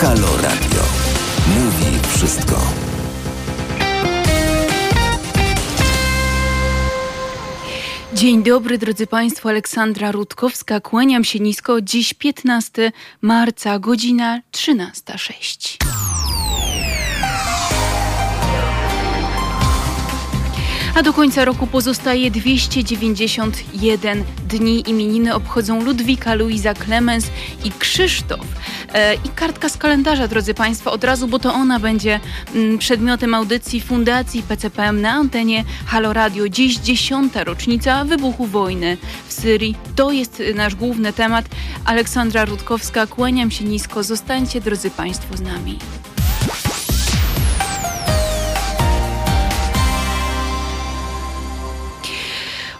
Halo Radio. Mówi wszystko. Dzień dobry, drodzy Państwo. Aleksandra Rutkowska. Kłaniam się nisko. Dziś 15 marca, godzina 13.06. A do końca roku pozostaje 291 dni. Imieniny obchodzą Ludwika, Luiza, Klemens i Krzysztof. E, I kartka z kalendarza, drodzy Państwo, od razu, bo to ona będzie mm, przedmiotem audycji Fundacji PCPM na antenie Halo Radio. Dziś dziesiąta rocznica wybuchu wojny w Syrii. To jest nasz główny temat. Aleksandra Rutkowska, kłaniam się nisko. Zostańcie, drodzy Państwo, z nami.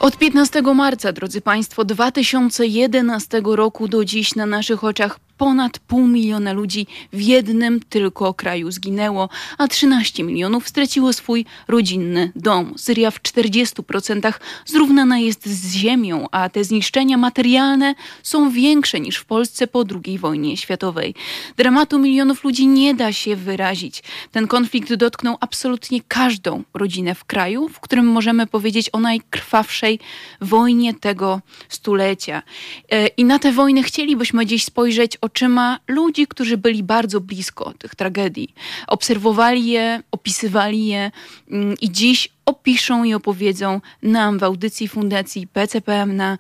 Od 15 marca, drodzy Państwo, 2011 roku do dziś na naszych oczach Ponad pół miliona ludzi w jednym tylko kraju zginęło, a 13 milionów straciło swój rodzinny dom. Syria w 40% zrównana jest z ziemią, a te zniszczenia materialne są większe niż w Polsce po II wojnie światowej. Dramatu milionów ludzi nie da się wyrazić. Ten konflikt dotknął absolutnie każdą rodzinę w kraju, w którym możemy powiedzieć o najkrwawszej wojnie tego stulecia. E, I na tę wojnę chcielibyśmy dziś spojrzeć oczyma ludzi, którzy byli bardzo blisko tych tragedii. Obserwowali je, opisywali je mm, i dziś opiszą i opowiedzą nam w audycji Fundacji PCPM na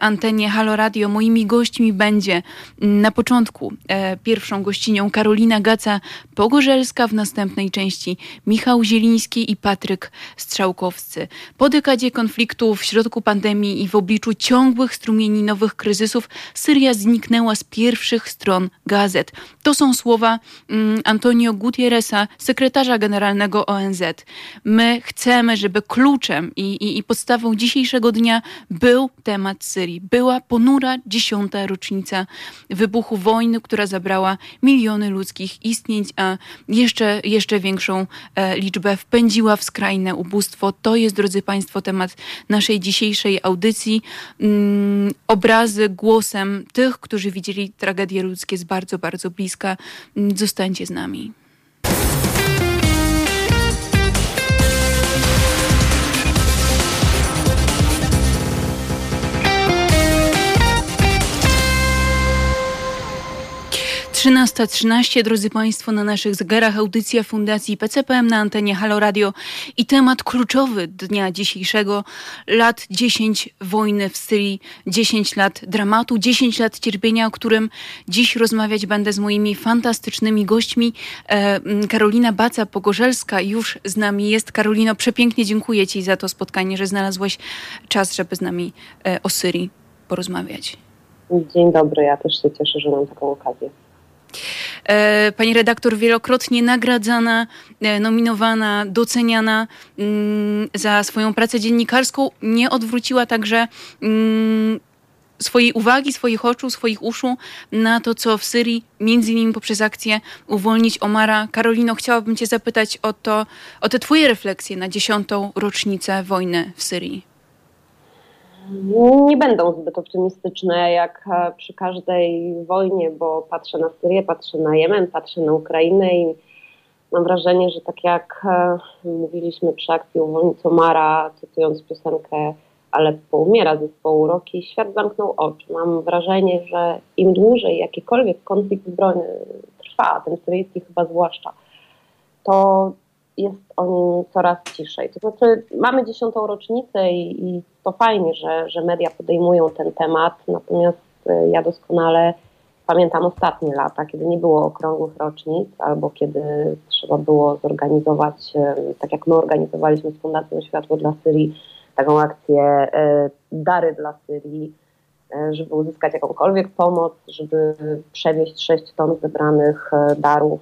antenie Halo Radio. Moimi gośćmi będzie na początku e, pierwszą gościnią Karolina Gaca-Pogorzelska, w następnej części Michał Zieliński i Patryk Strzałkowscy. Po dekadzie konfliktu w środku pandemii i w obliczu ciągłych strumieni nowych kryzysów Syria zniknęła z pierwszych stron gazet. To są słowa mm, Antonio Gutierreza, sekretarza generalnego ONZ. My chcemy chcemy, żeby kluczem i, i, i podstawą dzisiejszego dnia był temat Syrii. Była ponura dziesiąta rocznica wybuchu wojny, która zabrała miliony ludzkich istnień, a jeszcze, jeszcze większą e, liczbę wpędziła w skrajne ubóstwo. To jest, drodzy Państwo, temat naszej dzisiejszej audycji. Mm, obrazy głosem tych, którzy widzieli tragedie ludzkie z bardzo, bardzo bliska. Mm, zostańcie z nami. 13.13, 13, drodzy Państwo, na naszych zegarach audycja Fundacji PCPM na antenie Halo Radio i temat kluczowy dnia dzisiejszego, lat 10 wojny w Syrii, 10 lat dramatu, 10 lat cierpienia, o którym dziś rozmawiać będę z moimi fantastycznymi gośćmi. E, Karolina Baca-Pogorzelska już z nami jest. Karolino, przepięknie dziękuję Ci za to spotkanie, że znalazłaś czas, żeby z nami e, o Syrii porozmawiać. Dzień dobry, ja też się cieszę, że mam taką okazję. E, pani redaktor wielokrotnie nagradzana, e, nominowana, doceniana mm, za swoją pracę dziennikarską, nie odwróciła także mm, swojej uwagi, swoich oczu, swoich uszu na to, co w Syrii, między innymi poprzez akcję Uwolnić Omara. Karolino, chciałabym Cię zapytać o to, o te Twoje refleksje na dziesiątą rocznicę wojny w Syrii nie będą zbyt optymistyczne jak e, przy każdej wojnie, bo patrzę na Syrię, patrzę na Jemen, patrzę na Ukrainę i mam wrażenie, że tak jak e, mówiliśmy przy akcji Uwolnić Omara, cytując piosenkę Aleppo umiera zespołu Roki, świat zamknął oczy. Mam wrażenie, że im dłużej jakikolwiek konflikt zbrojny trwa, ten syryjski chyba zwłaszcza, to jest o nim coraz ciszej. To znaczy, mamy dziesiątą rocznicę i, i, to fajnie, że, że media podejmują ten temat, natomiast y, ja doskonale pamiętam ostatnie lata, kiedy nie było okrągłych rocznic, albo kiedy trzeba było zorganizować, y, tak jak my organizowaliśmy z Fundacją Światło dla Syrii, taką akcję y, Dary dla Syrii, żeby uzyskać jakąkolwiek pomoc, żeby przewieźć 6 ton zebranych darów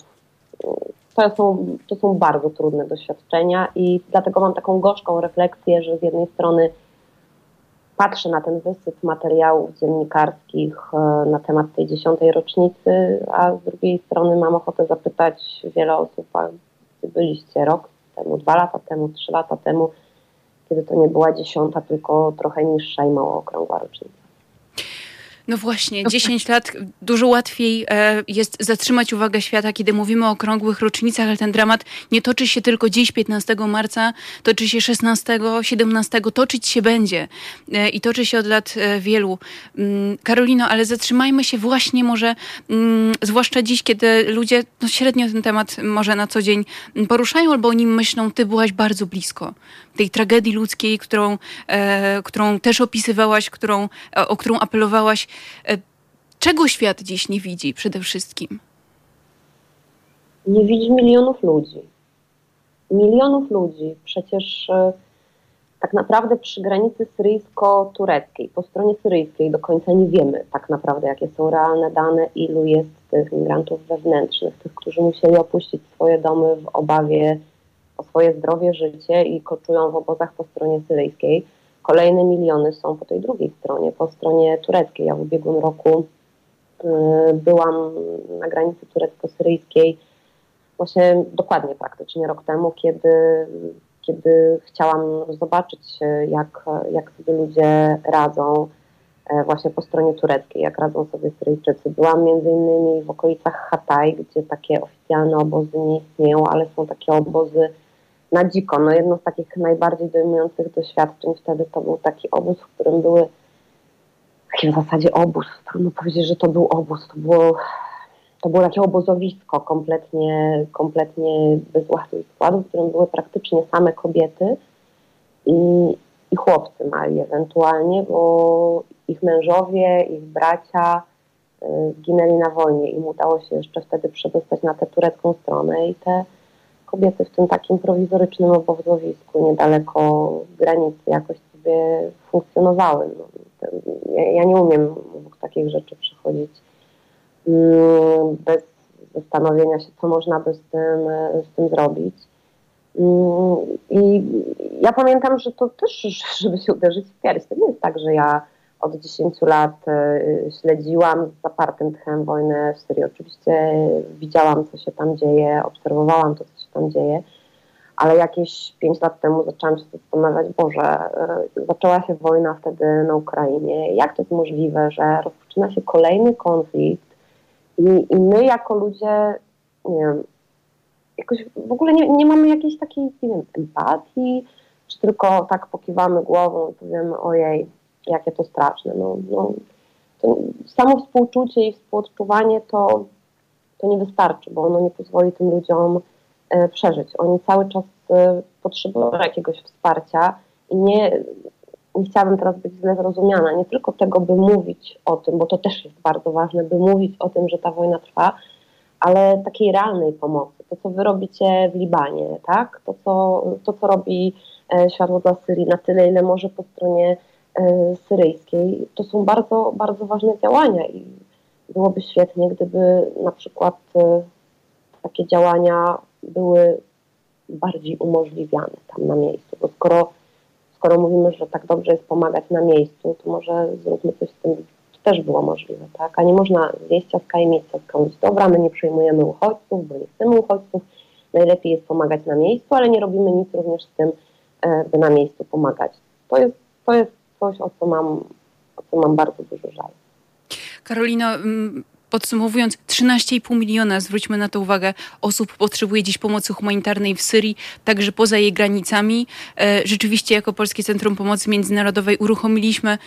to są, to są bardzo trudne doświadczenia i dlatego mam taką gorzką refleksję, że z jednej strony patrzę na ten wysyp materiałów dziennikarskich e, na temat tej dziesiątej rocznicy, a z drugiej strony mam ochotę zapytać wiele osób, a gdzie byliście rok temu, dwa lata temu, trzy lata temu, kiedy to nie była dziesiąta, tylko trochę niższa i mało okrągła rocznica. No właśnie, 10 lat dużo łatwiej e, jest zatrzymać uwagę świata, kiedy mówimy o okrągłych rocznicach, ale ten dramat nie toczy się tylko dziś, 15 marca, toczy się 16, 17, toczyć się będzie e, i toczy się od lat e, wielu. Mm, Karolino, ale zatrzymajmy się właśnie może, mm, zwłaszcza dziś, kiedy ludzie no, średnio ten temat może na co dzień poruszają albo o nim myślą, ty byłaś bardzo blisko tej tragedii ludzkiej, którą, którą też opisywałaś, którą, o którą apelowałaś. E, czego świat dziś nie widzi przede wszystkim? Nie widzi milionów ludzi. Milionów ludzi. Przecież e, tak naprawdę przy granicy syryjsko-tureckiej, po stronie syryjskiej do końca nie wiemy tak naprawdę, jakie są realne dane, ilu jest tych migrantów wewnętrznych, tych, którzy musieli opuścić swoje domy w obawie o swoje zdrowie, życie i koczują w obozach po stronie syryjskiej Kolejne miliony są po tej drugiej stronie, po stronie tureckiej. Ja w ubiegłym roku y, byłam na granicy turecko-syryjskiej właśnie dokładnie praktycznie rok temu, kiedy, kiedy chciałam zobaczyć, jak, jak sobie ludzie radzą e, właśnie po stronie tureckiej, jak radzą sobie Syryjczycy. Byłam między innymi w okolicach Hatay, gdzie takie oficjalne obozy nie istnieją, ale są takie obozy na dziko. No jedno z takich najbardziej dojmujących doświadczeń wtedy to był taki obóz, w którym były w zasadzie obóz, trudno powiedzieć, że to był obóz, to było, to było takie obozowisko kompletnie, kompletnie bez ładu i składu, w którym były praktycznie same kobiety i, i chłopcy mali ewentualnie, bo ich mężowie, ich bracia y, zginęli na wojnie. Im udało się jeszcze wtedy przedostać na tę turecką stronę i te kobiety w tym takim prowizorycznym obozowisku niedaleko granicy jakoś sobie funkcjonowały. No, ja, ja, nie umiem obok takich rzeczy przechodzić mm, bez zastanowienia się, co można by z tym, z tym zrobić. Mm, I ja pamiętam, że to też, żeby się uderzyć w pierś, to nie jest tak, że ja od 10 lat y, śledziłam z zapartym tchem wojnę w Syrii. Oczywiście widziałam, co się tam dzieje, obserwowałam to, co się tam dzieje, ale jakieś 5 lat temu zaczęłam się zastanawiać, Boże, y, zaczęła się wojna wtedy na Ukrainie. Jak to jest możliwe, że rozpoczyna się kolejny konflikt i, i my jako ludzie, nie wiem, jakoś w ogóle nie, nie mamy jakiejś takiej, nie wiem, empatii, czy tylko tak pokiwamy głową i powiemy, ojej, jakie to straszne. No, no, to samo współczucie i współodczuwanie to, to nie wystarczy, bo ono nie pozwoli tym ludziom e, przeżyć. Oni cały czas e, potrzebują jakiegoś wsparcia i nie, nie chciałabym teraz być źle zrozumiana, nie tylko tego, by mówić o tym, bo to też jest bardzo ważne, by mówić o tym, że ta wojna trwa, ale takiej realnej pomocy. To, co wy robicie w Libanie, tak? To, co, to, co robi e, Światło dla Syrii na tyle, ile może po stronie syryjskiej, to są bardzo, bardzo ważne działania i byłoby świetnie, gdyby na przykład e, takie działania były bardziej umożliwiane tam na miejscu, bo skoro, skoro mówimy, że tak dobrze jest pomagać na miejscu, to może zróbmy coś z tym, to też było możliwe, tak? A nie można zjeść ciastka i mieć ciastka, mówić, dobra, my nie przyjmujemy uchodźców, bo nie chcemy uchodźców, najlepiej jest pomagać na miejscu, ale nie robimy nic również z tym, e, by na miejscu pomagać. To jest, to jest coś, o co mam, o co mam bardzo dużo żal. Karolina, mm, Podsumowując, 13,5 miliona, zwróćmy na to uwagę, osób potrzebuje dziś pomocy humanitarnej w Syrii, także poza jej granicami. E, rzeczywiście, jako Polskie Centrum Pomocy Międzynarodowej uruchomiliśmy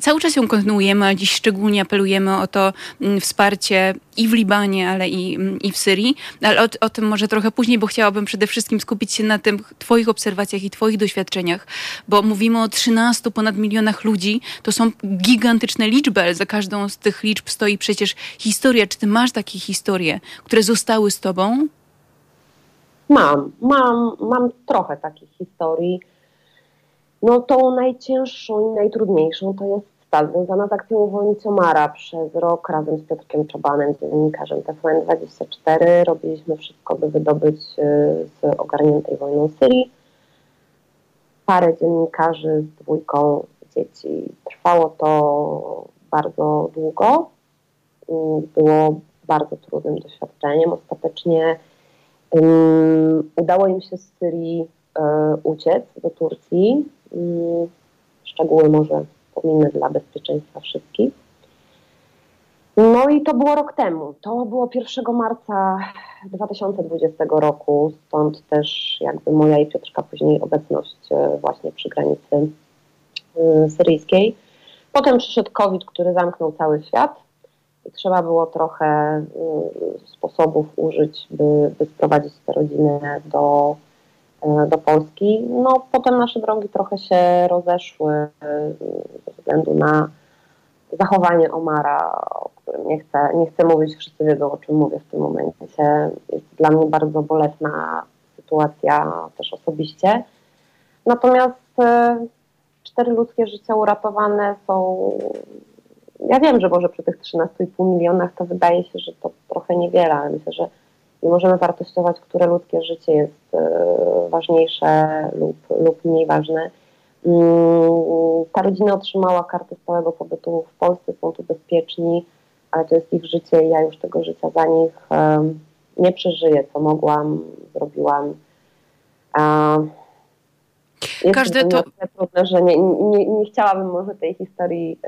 cały czas ją kontynuujemy, ale dziś szczególnie apelujemy o to mm, wsparcie i w Libanie, ale i, mm, i w Syrii. Ale o, o, tym może trochę później, bo chciałabym przede wszystkim skupić się na tym Twoich obserwacjach i Twoich doświadczeniach, bo mówimy o 13 ponad milionach ludzi. To są gigantyczne liczby, ale za każdą z tych liczb stoi przecież historia. Czy Ty masz takie historie, które zostały z Tobą? Mam, mam, mam trochę takich historii. No tą najcięższą i najtrudniejszą to jest ta związana z akcją uwolnić Omara przez rok razem z Piotrkiem Czobanem, dziennikarzem TVN24. Robiliśmy wszystko, by wydobyć y, z ogarniętej wojną Syrii parę dziennikarzy z dwójką dzieci. Trwało to bardzo długo. Było bardzo trudnym doświadczeniem. Ostatecznie um, udało im się z Syrii um, uciec do Turcji. Szczegóły może pominę dla bezpieczeństwa wszystkich. No i to było rok temu. To było 1 marca 2020 roku, stąd też jakby moja i Piotrka później obecność e, właśnie przy granicy e, syryjskiej. Potem przyszedł COVID, który zamknął cały świat i trzeba było trochę e, sposobów użyć, by, by sprowadzić te rodziny do, do Polski. No potem nasze drogi trochę się rozeszły ze względu na zachowanie Omara, o którym nie chcę, nie chcę mówić, wszyscy wiedzą o czym mówię w tym momencie. Jest dla mnie bardzo bolesna sytuacja też osobiście. Natomiast e, cztery ludzkie życia uratowane są. Ja wiem, że może przy tych 13,5 milionach to wydaje się, że to trochę niewiele, ale myślę, że nie możemy wartościować, które ludzkie życie jest e, ważniejsze lub, lub mniej ważne. Mm, ta rodzina otrzymała kartę stałego pobytu w Polsce, są tu bezpieczni, ale to jest ich życie i ja już tego życia za nich nie przeżyję, co mogłam, zrobiłam. Jest Każde to... trudne, że nie, nie, nie, chciałabym może tej historii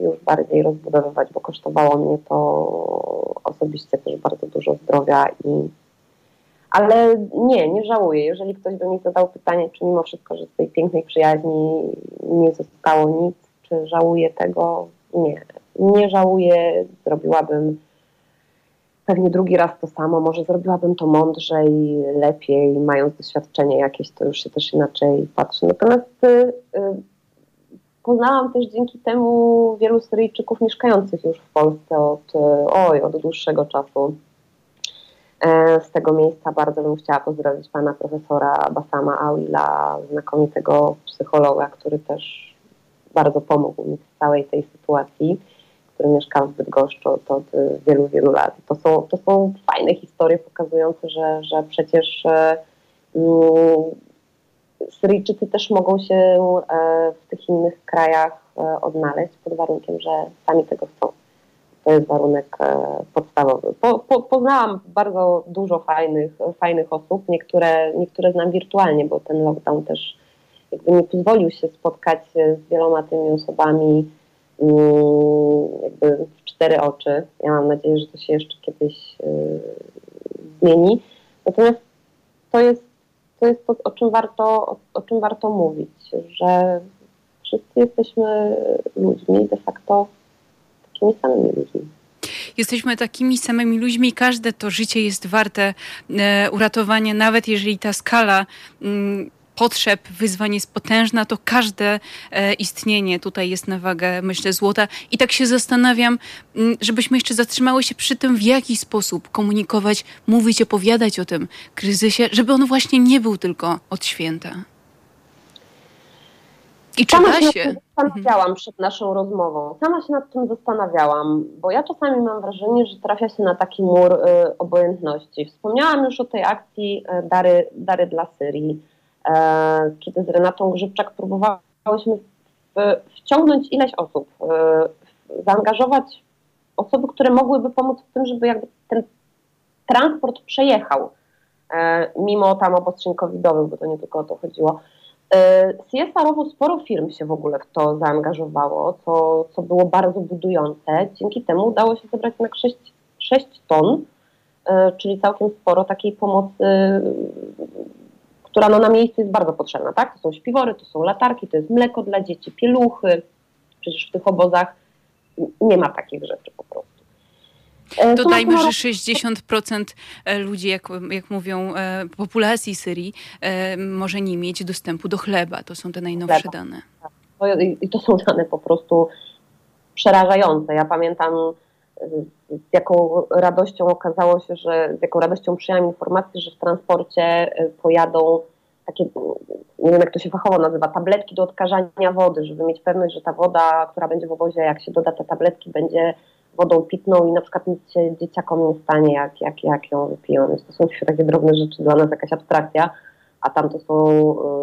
już bardziej rozbudowywać, bo kosztowało mnie to osobiście też bardzo dużo zdrowia i ale nie, nie żałuję. Jeżeli ktoś by mi zadał pytanie, czy mimo wszystko, że z tej pięknej przyjaźni nie zostało nic, czy żałuję tego, nie. Nie żałuję, zrobiłabym pewnie drugi raz to samo, może zrobiłabym to mądrzej, lepiej, mając doświadczenie jakieś, to już się też inaczej patrzy. Natomiast y, y, poznałam też dzięki temu wielu Syryjczyków mieszkających już w Polsce od, oj, od dłuższego czasu. E, z tego miejsca bardzo bym chciała pozdrowić pana profesora Basama Awila, znakomitego psychologa, który też bardzo pomógł mi w całej tej sytuacji, który mieszka w Bydgoszczu od, od wielu, wielu lat. To są, to są fajne historie pokazujące, że, że przecież um, Syryjczycy też mogą się e, w tych innych krajach e, odnaleźć pod warunkiem, że sami tego chcą. To jest warunek e, podstawowy. Po, po, poznałam bardzo dużo fajnych, fajnych osób, niektóre, niektóre znam wirtualnie, bo ten lockdown też jakby nie pozwolił się spotkać z wieloma tymi osobami mm, jakby w cztery oczy. Ja mam nadzieję, że to się jeszcze kiedyś y, zmieni. Natomiast to jest, to jest to, o czym warto, o, o czym warto mówić, że wszyscy jesteśmy ludźmi de facto takimi samymi ludźmi. Jesteśmy takimi samymi ludźmi, każde to życie jest warte e, uratowania, nawet jeżeli ta skala. Potrzeb, wyzwań jest potężna, to każde e, istnienie tutaj jest na wagę, myślę, złota. I tak się zastanawiam, mm, żebyśmy jeszcze zatrzymały się przy tym, w jaki sposób komunikować, mówić, opowiadać o tym kryzysie, żeby on właśnie nie był tylko od święta. I czy Sama da się? zastanawiałam mhm. przed naszą rozmową. Sama się nad tym zastanawiałam, bo ja czasami mam wrażenie, że trafia się na taki mur y, obojętności. Wspomniałam już o tej akcji y, Dary, Dary dla Syrii, kiedy z Renatą Grzybczak próbowałyśmy wciągnąć ileś osób, y, zaangażować osoby, które mogłyby pomóc w tym, żeby jakby ten transport przejechał, y, mimo tam obostrzeń covidowych, bo to nie tylko o to chodziło. E, CSR-owo sporo firm się w ogóle w to zaangażowało, co, co było bardzo budujące. Dzięki temu udało się zebrać jednak 6, 6 ton, e, czyli całkiem sporo takiej pomocy, która no na miejscu jest bardzo potrzebna. Tak? To są śpiwory, to są latarki, to jest mleko dla dzieci, pieluchy. Przecież w tych obozach nie ma takich rzeczy po prostu. E, Dodajmy, że 60% e, ludzi, jak, jak mówią, e, populacji Syrii może nie mieć dostępu do chleba. To są te najnowsze chleba. dane. I to są dane po prostu przerażające. Ja pamiętam z jaką radością okazało się, że z jaką radością przyjąłem informację, że w transporcie pojadą takie, nie wiem jak to się fachowo nazywa, tabletki do odkażania wody, żeby mieć pewność, że ta woda, która będzie w obozie, jak się doda te tabletki, będzie wodą pitną i na przykład nic się dzieciakom nie stanie, jak, jak, jak ją wypiją. Więc to są takie drobne rzeczy, dla nas jakaś abstrakcja, a tam to są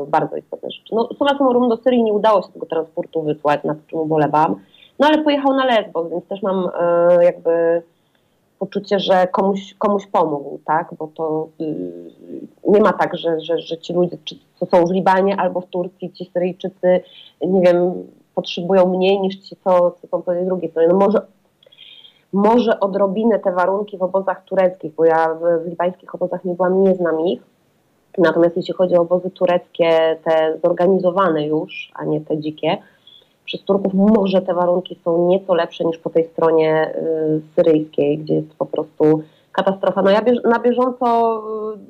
y, bardzo istotne rzeczy. No, summa summarum do Syrii nie udało się tego transportu wysłać, nad czym ubolewam, no ale pojechał na Lesbos, więc też mam y, jakby poczucie, że komuś, komuś pomógł, tak, bo to y, nie ma tak, że, że, że ci ludzie, co są w Libanie albo w Turcji, ci Syryjczycy, nie wiem, potrzebują mniej niż ci, co, co są po tej drugiej stronie. No może Może odrobinę te warunki w obozach tureckich, bo ja w, w libańskich obozach nie byłam, nie znam ich. Natomiast jeśli chodzi o obozy tureckie, te zorganizowane już, a nie te dzikie, przez Turków może te warunki są nieco lepsze niż po tej stronie y, syryjskiej, gdzie jest po prostu katastrofa. No ja bież, na bieżąco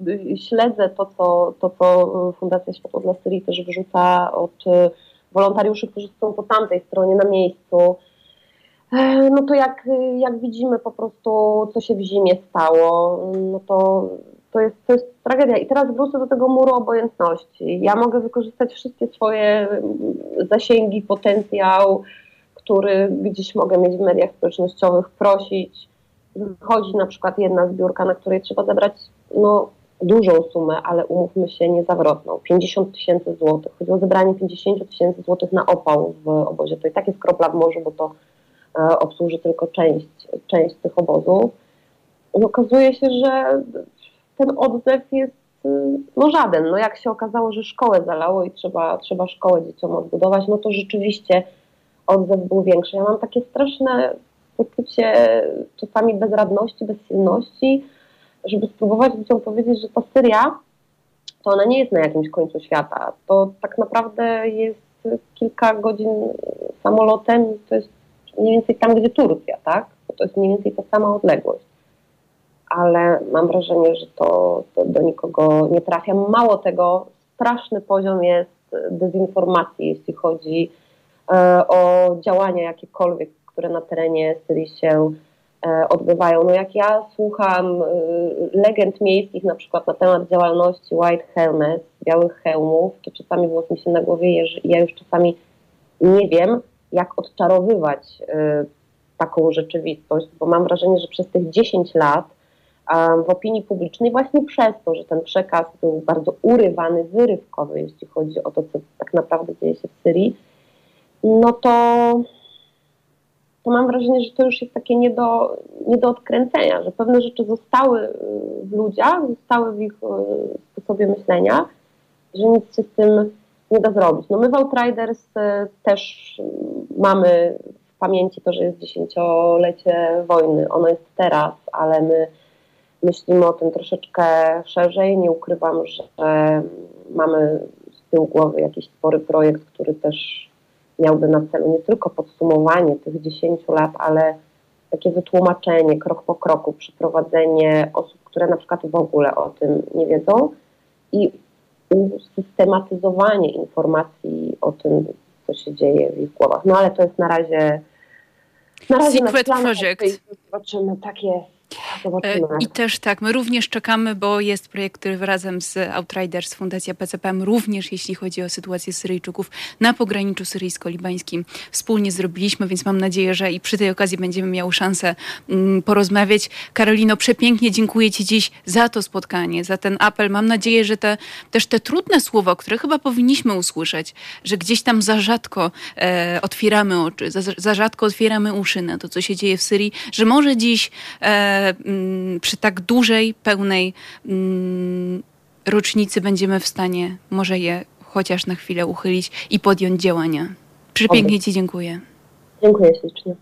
y, śledzę to co, to, co Fundacja Światło dla Syrii też wyrzuca od y, wolontariuszy, którzy są po tamtej stronie na miejscu. E, no to jak, jak widzimy po prostu, co się w zimie stało, no to, to, jest, to jest tragedia. I teraz wrócę do tego muru obojętności. Ja mogę wykorzystać wszystkie swoje zasięgi, potencjał, który gdzieś mogę mieć w mediach społecznościowych, prosić. Wychodzi na przykład jedna zbiórka, na której trzeba zebrać no, dużą sumę, ale umówmy się, niezawrotną. 50 tysięcy złotych. Chodzi o zebranie 50 tysięcy złotych na opał w obozie. To i tak jest kropla w morzu, bo to e, obsłuży tylko część, część tych obozów. I okazuje się, że ten odzew jest y, no żaden. No jak się okazało, że szkołę zalało i trzeba, trzeba szkołę dzieciom odbudować, no to rzeczywiście odzew był większy. Ja mam takie straszne poczucie czasami bezradności, bezsilności, żeby spróbować ludziom powiedzieć, że ta Syria to ona nie jest na jakimś końcu świata. To tak naprawdę jest kilka godzin samolotem, to jest mniej więcej tam, gdzie Turcja, tak? Bo to jest mniej więcej ta sama odległość. Ale mam wrażenie, że to, to do nikogo nie trafia. Mało tego, straszny poziom jest dezinformacji, jeśli chodzi e, o działania jakiekolwiek, które na terenie Syrii się E, odbywają. No jak ja słucham e, legend miejskich na przykład na temat działalności White Helmets, białych hełmów, to czasami włos mi się na głowie ja już czasami nie wiem, jak odczarowywać e, taką rzeczywistość, bo mam wrażenie, że przez tych 10 lat w opinii publicznej właśnie przez to, że ten przekaz był bardzo urywany, wyrywkowy, jeśli chodzi o to, co tak naprawdę dzieje się w Syrii, no to to mam wrażenie, że to już jest takie nie do, nie do odkręcenia, że pewne rzeczy zostały y, w ludziach, zostały w ich y, sposobie myślenia, że nic się z tym nie da zrobić. No my w Outriders y, też mamy w pamięci to, że jest dziesięciolecie wojny. Ono jest teraz, ale my myślimy o tym troszeczkę szerzej. Nie ukrywam, że mamy z tyłu głowy jakiś spory projekt, który też miałby na celu nie tylko podsumowanie tych 10 lat, ale takie wytłumaczenie krok po kroku, przeprowadzenie osób, które na przykład w ogóle o tym nie wiedzą i usystematyzowanie informacji o tym, co się dzieje w ich głowach. No ale to jest na razie. Na razie Secret na Project. Zobaczymy, tak jest. Zobaczymy. E, I też tak, my również czekamy, bo jest projekt, który razem z Outriders, Fundacja PCPM, również jeśli chodzi o sytuację Syryjczyków na pograniczu syryjsko-libańskim, wspólnie zrobiliśmy, więc mam nadzieję, że i przy tej okazji będziemy miały szansę mm, porozmawiać. Karolino, przepięknie dziękuję Ci dziś za to spotkanie, za ten apel. Mam nadzieję, że te, też te trudne słowa, które chyba powinniśmy usłyszeć, że gdzieś tam za rzadko e, otwieramy oczy, za, za, rzadko otwieramy uszy na to, co się dzieje w Syrii, że może dziś e, przy tak dużej, pełnej mm, rocznicy będziemy w stanie może je chociaż na chwilę uchylić i podjąć działania. Przepięknie Ci dziękuję. Dziękuję ślicznie.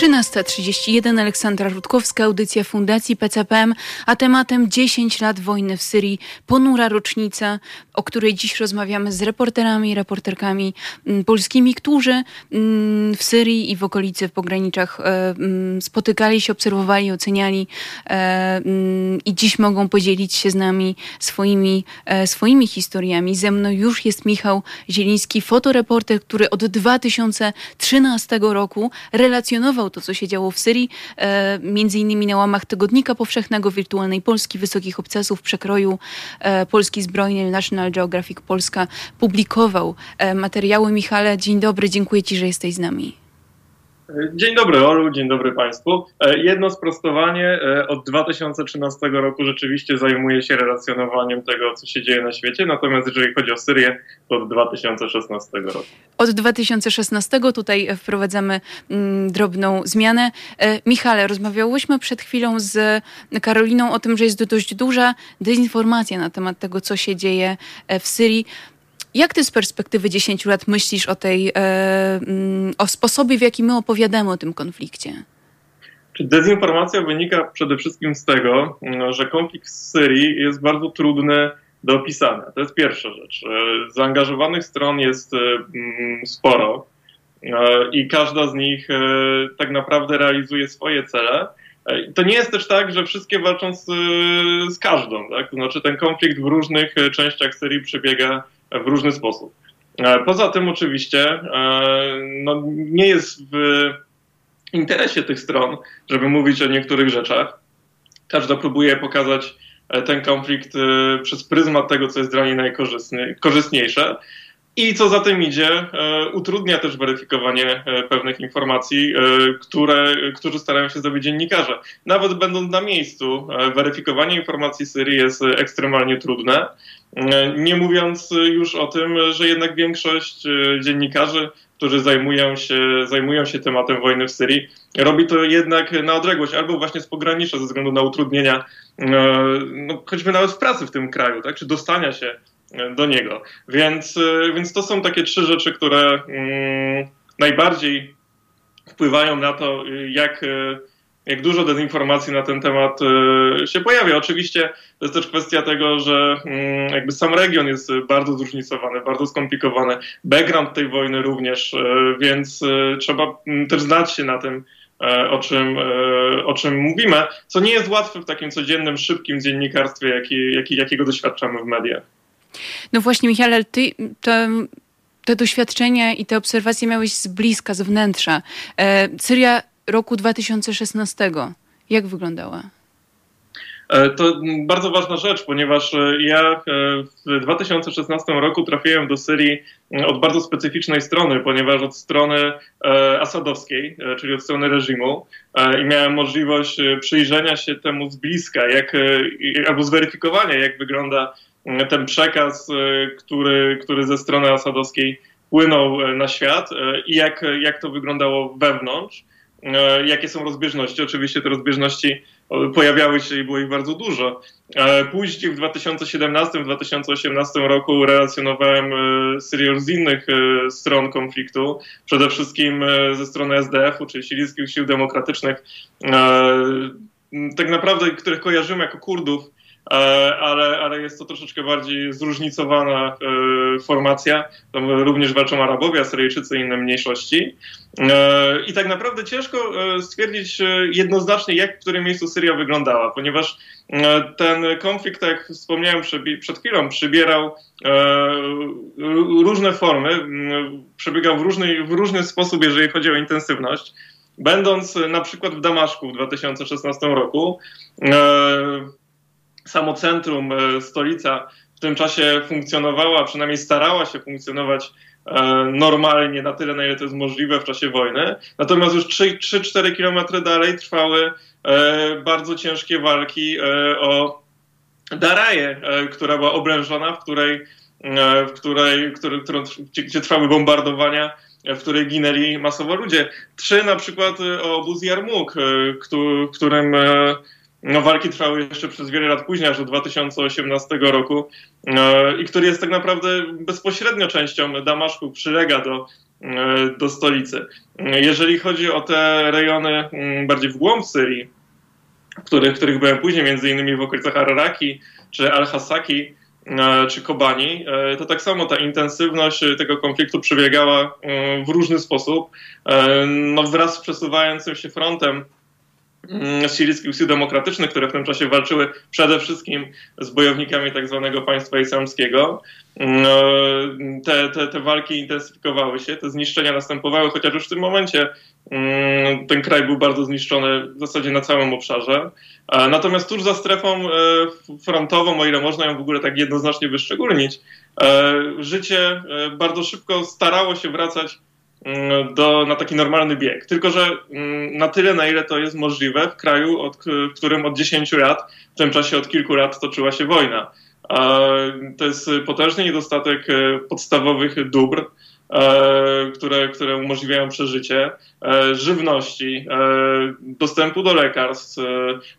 13.31 Aleksandra Rutkowska, audycja Fundacji PCPM, a tematem 10 lat wojny w Syrii, ponura rocznica, o której dziś rozmawiamy z reporterami i reporterkami mm, polskimi, którzy mm, w Syrii i w okolicy, w pograniczach e, mm, spotykali się, obserwowali, oceniali e, i dziś mogą podzielić się z nami swoimi, e, swoimi historiami. Ze mną już jest Michał Zieliński, fotoreporter, który od 2013 roku relacjonował to, co się działo w Syrii, e, między innymi na łamach Tygodnika Powszechnego, Wirtualnej Polski, Wysokich Obcasów, Przekroju e, Polski Zbrojnej, National Geographic Polska publikował e, materiały. Michale, dzień dobry, dziękuję Ci, że jesteś z nami. Dzień dobry Olu, dzień dobry Państwu. E, jedno sprostowanie. E, od 2013 roku rzeczywiście zajmuję się relacjonowaniem tego, co się dzieje na świecie, natomiast jeżeli chodzi o Syrię, to od 2016 roku. Od 2016 tutaj wprowadzamy mm, drobną zmianę. E, Michale, rozmawiałyśmy przed chwilą z Karoliną o tym, że jest dość duża dezinformacja na temat tego, co się dzieje w Syrii. Jak ty z perspektywy 10 lat myślisz o tej, e, mm, o sposobie, w jaki my opowiadamy o tym konflikcie? Dezinformacja wynika przede wszystkim z tego, mm, że konflikt w Syrii jest bardzo trudny do opisania. To jest pierwsza rzecz. E, zaangażowanych stron jest e, mm, sporo i każda z nich tak naprawdę realizuje swoje cele. To nie jest też tak, że wszystkie walczą z, z każdą. Tak? To znaczy ten konflikt w różnych częściach Syrii przebiega w różny sposób. E, poza tym oczywiście e, no, nie jest w interesie tych stron, żeby mówić o niektórych rzeczach. Każda próbuje pokazać e, ten konflikt przez pryzmat tego, co jest dla niej najkorzystniejsze. I co za tym idzie, utrudnia też weryfikowanie pewnych informacji, które, którzy starają się zrobić dziennikarze. Nawet będąc na miejscu, weryfikowanie informacji Syrii jest ekstremalnie trudne. E, nie mówiąc już o tym, że jednak większość e, dziennikarzy, którzy zajmują się, zajmują się tematem wojny w Syrii, robi to jednak na odległość, albo właśnie z pogranicza ze względu na utrudnienia, e, no, choćby nawet w pracy w tym kraju, tak, czy dostania się do niego. Więc, więc to są takie trzy rzeczy, które mm, najbardziej wpływają na to, jak jak dużo dezinformacji na ten temat e, się pojawia. Oczywiście to jest też kwestia tego, że mm, jakby sam region jest bardzo zróżnicowany, bardzo skomplikowany. Background tej wojny również, e, więc e, trzeba mm, też znać się na tym, o czym, o czym mówimy, co nie jest łatwe w takim codziennym, szybkim dziennikarstwie, jaki, jaki, jakiego doświadczamy w mediach. No właśnie, Michale, ty te, te doświadczenia i te obserwacje miałeś z bliska, z wnętrza. Syria roku 2016. Jak wyglądała? E, to bardzo ważna rzecz, ponieważ e, ja e, w 2016 roku trafiłem do Syrii od bardzo specyficznej strony, ponieważ od strony asadowskiej, czyli od strony reżimu i miałem możliwość przyjrzenia się temu z bliska, jak, albo zweryfikowania, jak wygląda ten przekaz, który, który ze strony asadowskiej płynął na świat i jak, jak to wyglądało wewnątrz. E, jakie są rozbieżności. Oczywiście te rozbieżności pojawiały się i było ich bardzo dużo. E, później w 2017-2018 roku relacjonowałem e, Syrię z innych stron konfliktu, przede wszystkim ze strony SDF-u, czyli Syryjskich Sił Demokratycznych, tak naprawdę, których kojarzymy jako Kurdów, E, ale, ale jest to troszeczkę bardziej zróżnicowana e, formacja. Tam również walczą Arabowie, Asyryjczycy i inne mniejszości. E, I tak naprawdę ciężko stwierdzić jednoznacznie, jak w którym miejscu Syria wyglądała, ponieważ ten konflikt, tak jak wspomniałem przed chwilą, przybierał różne formy, przebiegał w różny, w różny sposób, jeżeli chodzi o intensywność. Będąc na przykład w Damaszku w 2016 roku, samo centrum, e, stolica w tym czasie funkcjonowała, przynajmniej starała się funkcjonować e, normalnie, na tyle, na ile to jest możliwe w czasie wojny. Natomiast już 3-4 kilometry dalej trwały e, bardzo ciężkie walki o Daraję, która była oblężona, w której, w której, który, którą, gdzie, trwały bombardowania w której ginęli masowo ludzie. Trzy na przykład o obóz Jarmuk, którym no, walki trwały jeszcze przez wiele lat później, aż do 2018 roku e, i który jest tak naprawdę bezpośrednio częścią Damaszku, przylega do, e, do stolicy. Jeżeli chodzi o te rejony mm, bardziej w głąb Syrii, w których, w których byłem później, między innymi w okolicach Araraki czy Al-Hasaki, e, czy Kobani, to tak samo ta intensywność tego konfliktu przebiegała w różny sposób. No, wraz z przesuwającym się frontem Mm, syryjskich sił demokratycznych, które w tym czasie walczyły przede wszystkim z bojownikami tak zwanego państwa islamskiego. Mm, no, te, te, te walki intensyfikowały się, te zniszczenia następowały, chociaż już w tym momencie mm, ten kraj był bardzo zniszczony w zasadzie na całym obszarze. Natomiast tuż za strefą e, frontową, o ile można ją w ogóle tak jednoznacznie wyszczególnić, e, życie e, bardzo szybko starało się wracać Mm, do, na taki normalny bieg. Tylko, że mm, na tyle, na ile to jest możliwe w kraju, od, w którym od 10 lat, w tym czasie od kilku lat toczyła się wojna. To jest potężny niedostatek e, podstawowych dóbr, e, które, które umożliwiają przeżycie, e, żywności, dostępu do lekarstw,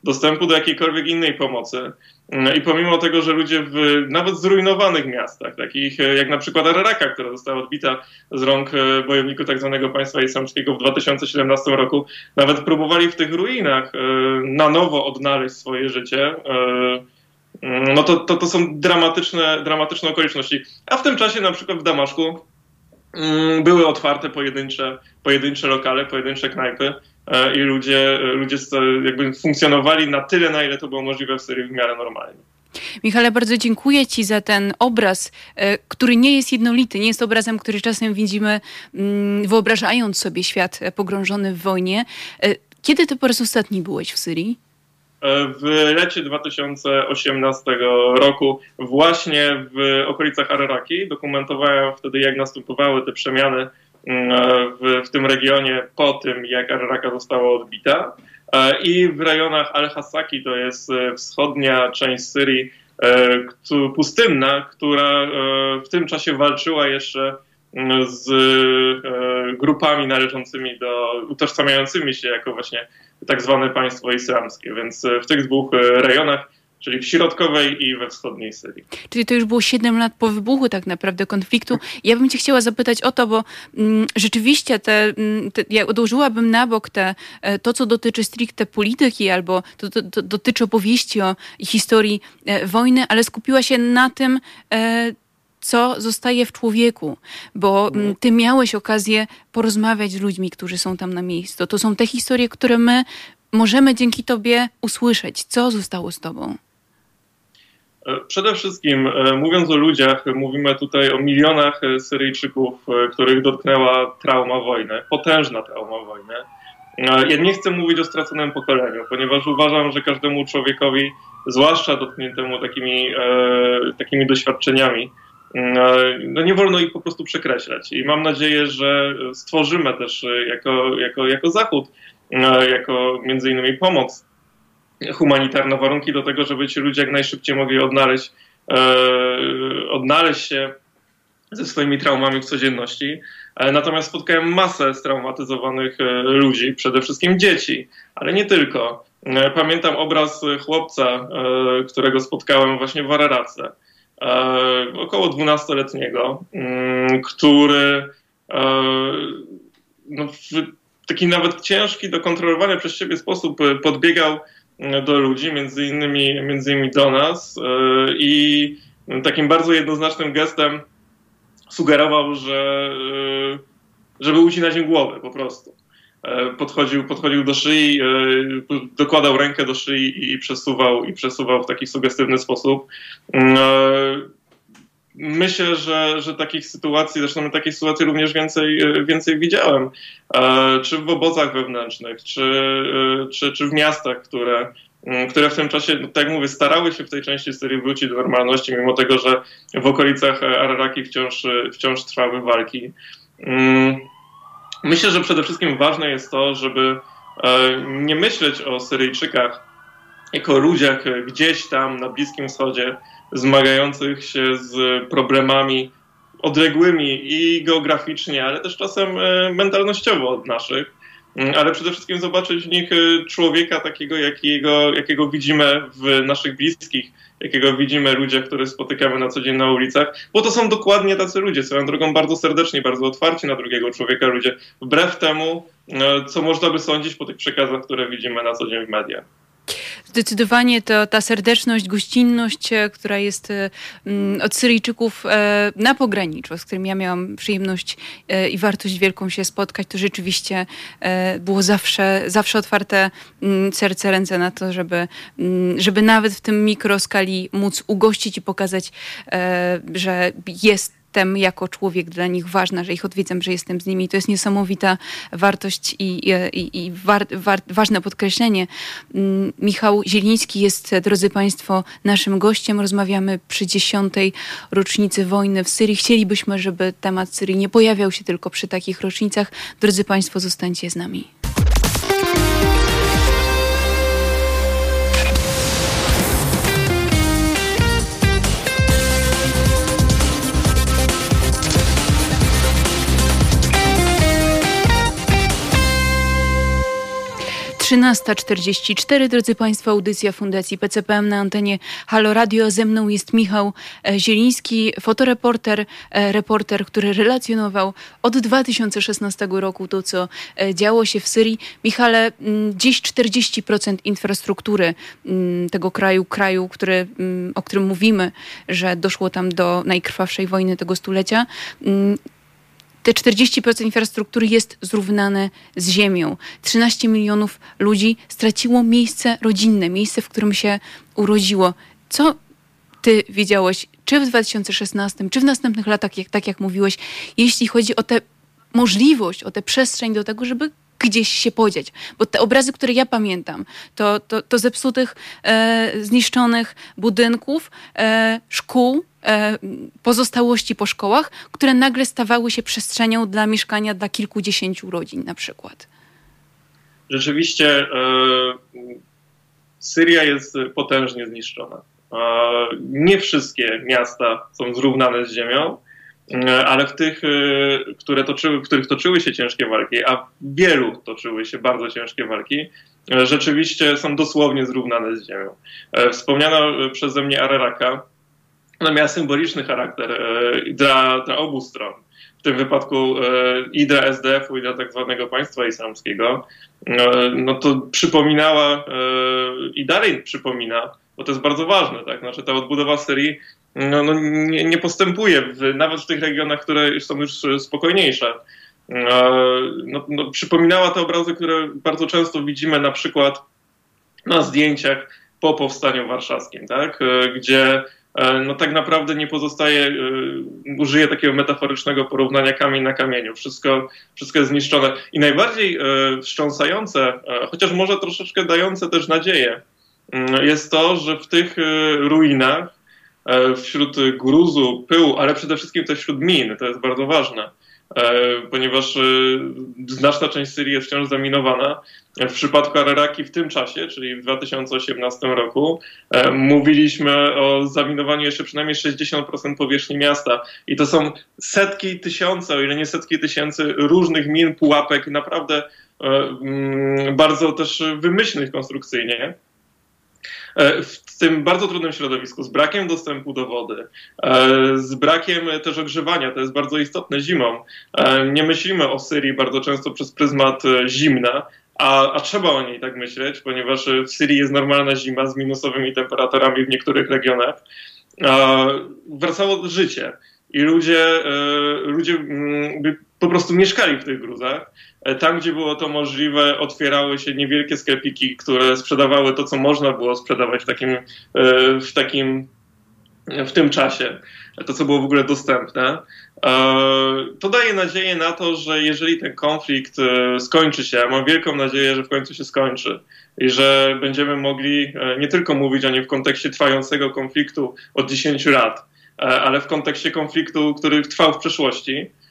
dostępu do jakiejkolwiek innej pomocy. Mm, I pomimo tego, że ludzie w nawet zrujnowanych miastach, takich e, jak na przykład Araraka, która została odbita z rąk e, bojowników tak państwa islamskiego w 2017 roku, nawet próbowali w tych ruinach e, na nowo odnaleźć swoje życie. Mm, no to, to, to są dramatyczne, dramatyczne okoliczności. A w tym czasie na przykład w Damaszku mm, były otwarte pojedyncze, pojedyncze lokale, pojedyncze knajpy, i ludzie, ludzie jakby funkcjonowali na tyle, na ile to było możliwe w Syrii w miarę normalnie. Michale, bardzo dziękuję Ci za ten obraz, e, który nie jest jednolity, nie jest obrazem, który czasem widzimy, mm, wyobrażając sobie świat pogrążony w wojnie. E, kiedy Ty po raz ostatni byłeś w Syrii? W lecie 2018 roku, właśnie w okolicach Araraki, dokumentowałem wtedy, jak następowały te przemiany w, w tym regionie po tym, jak Araraka została odbita. E, I w rejonach Al-Hasaki, to jest e, wschodnia część Syrii, e, pustynna, która w tym czasie walczyła jeszcze z grupami należącymi do, utożsamiającymi się jako właśnie tak zwane państwo islamskie. Więc w tych dwóch rejonach czyli w środkowej i we wschodniej Syrii. Czyli to już było 7 lat po wybuchu tak naprawdę konfliktu. Ja bym cię chciała zapytać o to, bo mm, rzeczywiście te, mm, te, ja odłożyłabym na bok te, e, to, co dotyczy stricte polityki albo to, to, to dotyczy opowieści o historii e, wojny, ale skupiła się na tym, e, co zostaje w człowieku, bo mm, ty miałeś okazję porozmawiać z ludźmi, którzy są tam na miejscu. To są te historie, które my możemy dzięki tobie usłyszeć. Co zostało z tobą? E, przede wszystkim, e, mówiąc o ludziach, mówimy tutaj o milionach e, Syryjczyków, których dotknęła trauma wojny, potężna trauma wojny. Ja nie chcę mówić o straconym pokoleniu, ponieważ uważam, że każdemu człowiekowi, zwłaszcza dotkniętemu takimi, takimi doświadczeniami, no nie wolno ich po prostu przekreślać. I mam nadzieję, że stworzymy też jako, jako, jako Zachód, jako między innymi pomoc humanitarne warunki do tego, żeby ci ludzie jak najszybciej mogli odnaleźć, e, odnaleźć się ze swoimi traumami w codzienności. E, natomiast spotkałem masę straumatyzowanych e, ludzi, przede wszystkim dzieci, ale nie tylko. Pamiętam obraz chłopca, którego spotkałem właśnie w Ararace, około 12-letniego, mm, który no, w taki nawet ciężki do kontrolowania przez siebie sposób podbiegał do ludzi, między innymi, między innymi do nas e, i takim bardzo jednoznacznym gestem sugerował, że e, żeby ucinać im głowę po prostu. E, podchodził, podchodził do szyi, dokładał rękę do szyi i przesuwał, i przesuwał w taki sugestywny sposób. Myślę, że, że takich sytuacji, zresztą takich sytuacji również więcej, więcej widziałem, e, czy w obozach wewnętrznych, czy, e, czy, czy w miastach, które, które w tym czasie, no, tak jak mówię, starały się w tej części Syrii wrócić do normalności, mimo tego, że w okolicach Araraki wciąż, wciąż trwały walki. Mm, myślę, że przede wszystkim ważne jest to, żeby e, nie myśleć o Syryjczykach jako ludziach gdzieś tam na Bliskim Wschodzie, zmagających się z problemami odległymi i geograficznie, ale też czasem e, mentalnościowo od naszych. Mm, ale przede wszystkim zobaczyć w nich e, człowieka takiego, jakiego, jakiego widzimy w naszych bliskich, jakiego widzimy ludzie, których spotykamy na co dzień na ulicach, bo to są dokładnie tacy ludzie, swoją drogą bardzo serdeczni, bardzo otwarci na drugiego człowieka ludzie, wbrew temu, e, co można by sądzić po tych przekazach, które widzimy na co dzień w mediach. Zdecydowanie to, ta serdeczność, gościnność, e, która jest e, mm, od Syryjczyków e, na pograniczu, z którym ja miałam przyjemność i wartość wielką się spotkać, to rzeczywiście było zawsze, zawsze otwarte mm, serce, ręce na to, żeby, mm, żeby nawet w tym mikroskali móc ugościć i pokazać, że jest jestem jako człowiek dla nich ważna, że ich odwiedzam, że jestem z nimi. To jest niesamowita wartość i, i, i war, war, ważne podkreślenie. Mm, Michał Zieliński jest, drodzy Państwo, naszym gościem. Rozmawiamy przy dziesiątej rocznicy wojny w Syrii. Chcielibyśmy, żeby temat Syrii nie pojawiał się tylko przy takich rocznicach. Drodzy Państwo, zostańcie z nami. 13.44, drodzy Państwo, audycja Fundacji PCPM na antenie Halo Radio. Ze mną jest Michał e, Zieliński, fotoreporter, e, reporter, który relacjonował od 2016 roku to, co e, działo się w Syrii. Michale, mm, dziś 40% infrastruktury mm, tego kraju, kraju, który, mm, o którym mówimy, że doszło tam do najkrwawszej wojny tego stulecia, te 40% infrastruktury jest zrównane z ziemią. 13 milionów ludzi straciło miejsce rodzinne, miejsce, w którym się urodziło. Co ty widziałeś, czy w 2016, czy w następnych latach, jak, tak jak mówiłeś, jeśli chodzi o tę możliwość, o tę przestrzeń do tego, żeby gdzieś się podzieć. Bo te obrazy, które ja pamiętam, to, to, to zepsutych, e, zniszczonych budynków, e, szkół, pozostałości po szkołach, które nagle stawały się przestrzenią dla mieszkania dla kilkudziesięciu rodzin na przykład. Rzeczywiście e, Syria jest potężnie zniszczona. E, nie wszystkie miasta są zrównane z ziemią. E, ale w tych, e, które toczyły, w których toczyły się ciężkie walki, a w wielu toczyły się bardzo ciężkie walki, e, rzeczywiście są dosłownie zrównane z ziemią. Wspomniana przeze mnie Araraka, ona miała symboliczny charakter dla, dla obu stron. W tym wypadku i dla SDF-u, i dla tak zwanego państwa islamskiego, no to przypominała i dalej przypomina, bo to jest bardzo ważne, tak? Znaczy ta odbudowa Syrii no, no nie, nie, postępuje, w, nawet w tych regionach, które są już spokojniejsze. No, no, przypominała te obrazy, które bardzo często widzimy na przykład na zdjęciach po powstaniu warszawskim, tak? gdzie e, no tak naprawdę nie pozostaje, e, użyję takiego metaforycznego porównania kamień na kamieniu. Wszystko, wszystko jest zniszczone. I najbardziej e, wstrząsające, chociaż może troszeczkę dające też nadzieję, mm, jest to, że w tych ruinach E, wśród gruzu, pyłu, ale przede wszystkim też wśród min. To jest bardzo ważne, e, ponieważ e, znaczna część Syrii jest wciąż zaminowana. W przypadku Araraki w tym czasie, czyli w 2018 roku, mówiliśmy o zaminowaniu jeszcze przynajmniej 60% powierzchni miasta. I to są setki tysiące, o ile nie setki tysięcy różnych min, pułapek, naprawdę mm, bardzo też wymyślnych konstrukcyjnie. E, w tym bardzo trudnym środowisku, z brakiem dostępu do wody, e, z brakiem też ogrzewania, to jest bardzo istotne zimą. E, nie myślimy o Syrii bardzo często przez pryzmat zimna, a, a, trzeba o niej tak myśleć, ponieważ w Syrii jest normalna zima z minusowymi temperaturami w niektórych regionach. Wracało życie i ludzie, ludzie mm, po prostu mieszkali w tych gruzach. E, tam, gdzie było to możliwe, otwierały się niewielkie sklepiki, które sprzedawały to, co można było sprzedawać w takim, e, w takim w tym czasie, to co było w ogóle dostępne. E, to daje nadzieję na to, że jeżeli ten konflikt skończy się, mam wielką nadzieję, że w końcu się skończy i że będziemy mogli nie tylko mówić o nim w kontekście trwającego konfliktu od 10 lat, ale w kontekście konfliktu, który trwał w przeszłości, E,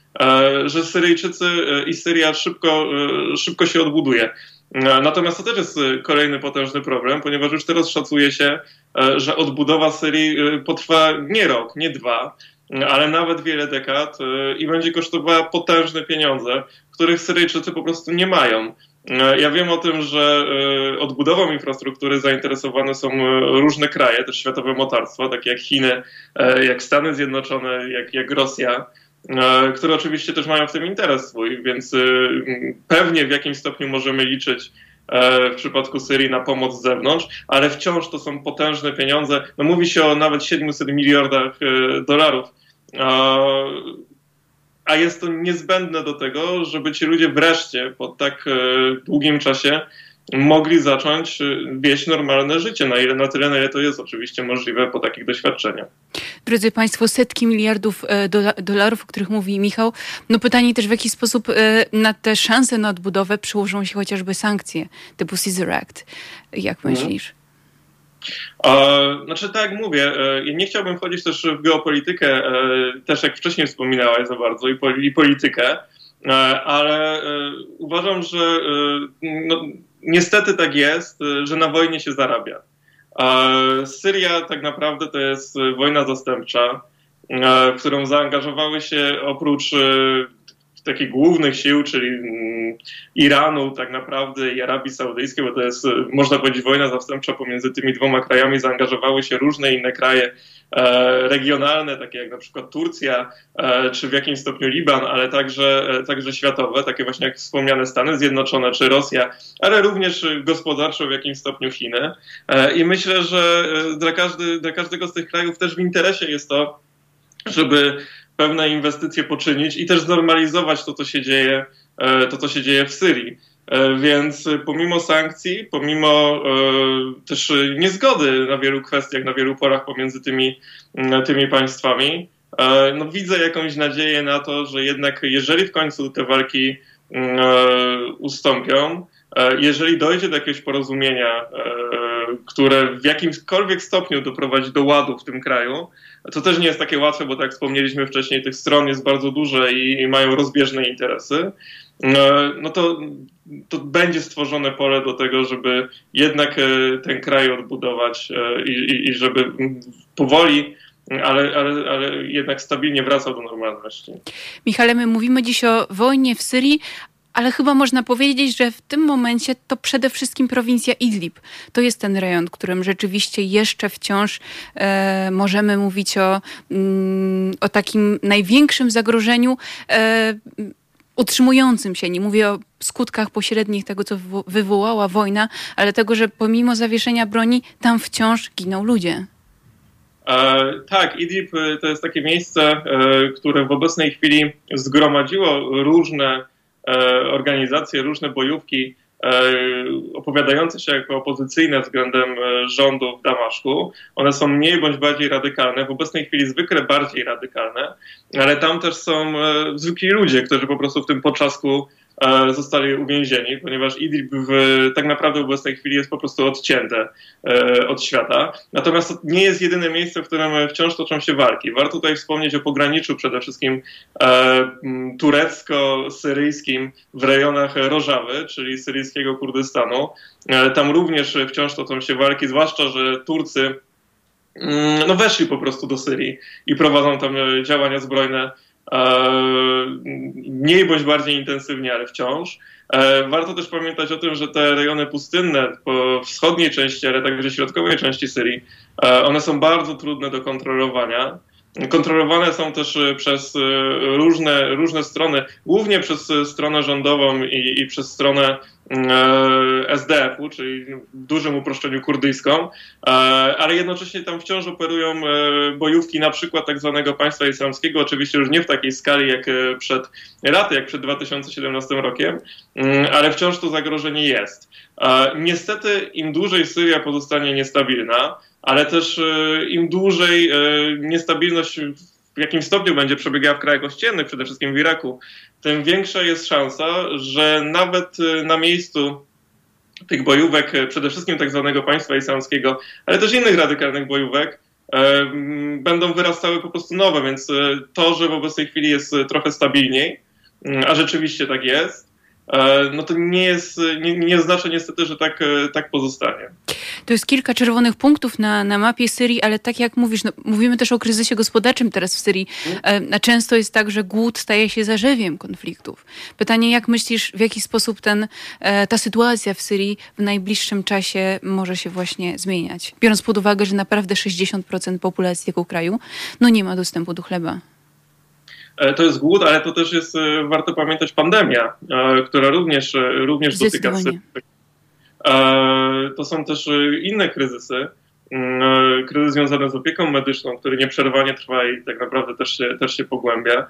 że Syryjczycy e, i Syria szybko, e, szybko się odbuduje. Natomiast to też jest kolejny potężny problem, ponieważ już teraz szacuje się, że odbudowa Syrii potrwa nie rok, nie dwa, ale nawet wiele dekad i będzie kosztowała potężne pieniądze, których Syryjczycy po prostu nie mają. Ja wiem o tym, że odbudową infrastruktury zainteresowane są różne kraje, też światowe mocarstwa, takie jak Chiny, jak Stany Zjednoczone, jak, jak Rosja. E, które oczywiście też mają w tym interes swój, więc y, pewnie w jakimś stopniu możemy liczyć e, w przypadku Syrii na pomoc z zewnątrz, ale wciąż to są potężne pieniądze. No mówi się o nawet 700 miliardach e, dolarów, a jest to niezbędne do tego, żeby ci ludzie wreszcie po tak długim czasie mogli zacząć y, wieść normalne życie, na, ile, na tyle, na ile to jest oczywiście możliwe po takich doświadczeniach. Drodzy Państwo, setki miliardów e, dolarów, o których mówi Michał. No pytanie też, w jaki sposób e, na te szanse na odbudowę przyłożą się chociażby sankcje typu Caesar Act. Jak mhm. myślisz? Hmm. znaczy, tak jak mówię, e, nie chciałbym wchodzić też w geopolitykę, też jak wcześniej wspominałaś za bardzo, i, i politykę, ale uważam, że no, niestety tak jest, że na wojnie się zarabia. Syria tak naprawdę to jest wojna zastępcza, w którą zaangażowały się oprócz y, takich głównych sił, czyli mm, Iranu tak naprawdę i Arabii Saudyjskiej, bo to jest, można powiedzieć, wojna zastępcza pomiędzy tymi dwoma krajami, zaangażowały się różne inne kraje e, regionalne, takie jak na przykład Turcja, e, czy w jakimś stopniu Liban, ale także, e, także światowe, takie właśnie jak wspomniane Stany Zjednoczone czy Rosja, ale również gospodarczo w jakimś stopniu Chiny. I myślę, że dla, każdy, dla każdego z tych krajów też w interesie jest to, żeby pewne inwestycje poczynić i też znormalizować to, co się dzieje, e, to, co się dzieje w Syrii. E, więc pomimo sankcji, pomimo e, też niezgody na wielu kwestiach, na wielu porach pomiędzy tymi, tymi państwami, no widzę jakąś nadzieję na to, że jednak jeżeli w końcu te walki ustąpią, jeżeli dojdzie do jakiegoś porozumienia, które w jakimkolwiek stopniu doprowadzi do ładu w tym kraju, to też nie jest takie łatwe, bo tak jak wspomnieliśmy wcześniej, tych stron jest bardzo dużo i, i mają rozbieżne interesy. No to, to będzie stworzone pole do tego, żeby jednak e, ten kraj odbudować e, i, i, i żeby powoli ale, ale, ale jednak stabilnie wracał do normalności. Michale, my mówimy dziś o wojnie w Syrii, ale chyba można powiedzieć, że w tym momencie to przede wszystkim prowincja Idlib. To jest ten rejon, którym rzeczywiście jeszcze wciąż e, możemy mówić o, mm, o takim największym zagrożeniu. E, utrzymującym się. Nie mówię o skutkach pośrednich tego, co wywołała wojna, ale tego, że pomimo zawieszenia broni, tam wciąż giną ludzie. E, tak, Idlib e, to jest takie miejsce, e, które w obecnej chwili zgromadziło różne organizacje, różne bojówki e, opowiadające się jako opozycyjne względem e, rządu w Damaszku. One są mniej bądź bardziej radykalne, w obecnej chwili zwykle bardziej radykalne, ale tam też są zwykli ludzie, którzy po prostu w tym poczasku E, zostali uwięzieni, ponieważ Idlib w, tak naprawdę w obecnej chwili jest po prostu odcięte e, od świata. Natomiast to nie jest jedyne miejsce, w którym wciąż toczą się walki. Warto tutaj wspomnieć o pograniczu przede wszystkim e, turecko-syryjskim w rejonach Rożawy, czyli syryjskiego Kurdystanu. Tam również wciąż toczą się walki, zwłaszcza, że Turcy mm, no weszli po prostu do Syrii i prowadzą tam działania zbrojne mniej bądź bardziej intensywnie, ale wciąż. E, warto też pamiętać o tym, że te rejony pustynne po wschodniej części, ale także środkowej części Syrii, e, one są bardzo trudne do kontrolowania. Kontrolowane są też przez e, różne, różne strony, głównie przez stronę rządową i, i przez stronę E, SDF-u, czyli w dużym uproszczeniu kurdyjską, e, ale jednocześnie tam wciąż operują e, bojówki na przykład tak zwanego państwa islamskiego, oczywiście już nie w takiej skali jak przed laty, jak przed 2017 rokiem, mm, ale wciąż to zagrożenie jest. Niestety im dłużej Syria pozostanie niestabilna, ale też im dłużej niestabilność w jakim stopniu będzie przebiegała w krajach ościennych, przede wszystkim w Iraku, tym większa jest szansa, że nawet y, na miejscu tych bojówek, y, przede wszystkim tak zwanego państwa islamskiego, ale też innych radykalnych bojówek, y, będą wyrastały po prostu nowe, więc to, że w obecnej chwili jest trochę stabilniej, a rzeczywiście tak jest, no to nie jest, nie, nie oznacza niestety, że tak, e, tak pozostanie. To jest kilka czerwonych punktów na, na mapie Syrii, ale tak jak mówisz, no, mówimy też o kryzysie gospodarczym teraz w Syrii. E, często jest tak, że głód staje się zarzewiem konfliktów. Pytanie, jak myślisz, w jaki sposób ten, ta sytuacja w Syrii w najbliższym czasie może się właśnie zmieniać? Biorąc pod uwagę, że naprawdę 60% populacji tego kraju no nie ma dostępu do chleba. E, to jest głód, ale to też jest, e, warto pamiętać, pandemia, e, która również, również dotyka To są też inne kryzysy. Mm, kryzys związany z opieką medyczną, który nieprzerwanie trwa i tak naprawdę też się, też się pogłębia.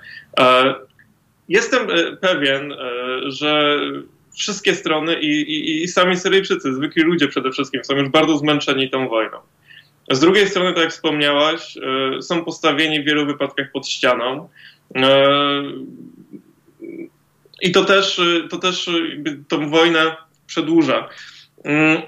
Jestem pewien, że wszystkie strony i, i, i sami Syryjczycy, zwykli ludzie przede wszystkim, są już bardzo zmęczeni tą wojną. Z drugiej strony, tak jak wspomniałaś, są postawieni w wielu wypadkach pod ścianą. E, I to też, to też tą wojnę przedłuża. Mm,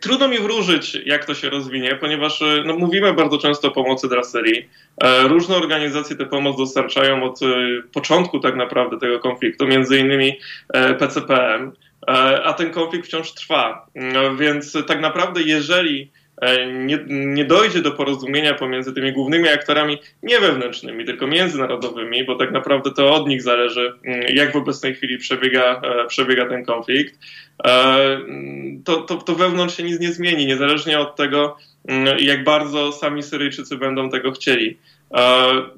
trudno mi wróżyć, jak to się rozwinie, ponieważ no, mówimy bardzo często o pomocy dla Syrii. E, różne organizacje tę pomoc dostarczają od e, początku tak naprawdę tego konfliktu, między innymi PCPM, a ten konflikt wciąż trwa. Więc tak naprawdę, jeżeli nie, nie dojdzie do porozumienia pomiędzy tymi głównymi aktorami nie wewnętrznymi, tylko międzynarodowymi, bo tak naprawdę to od nich zależy, mm, jak w obecnej chwili przebiega, przebiega ten konflikt, to, to, to wewnątrz się nic nie zmieni, niezależnie od tego, mm, jak bardzo sami Syryjczycy będą tego chcieli.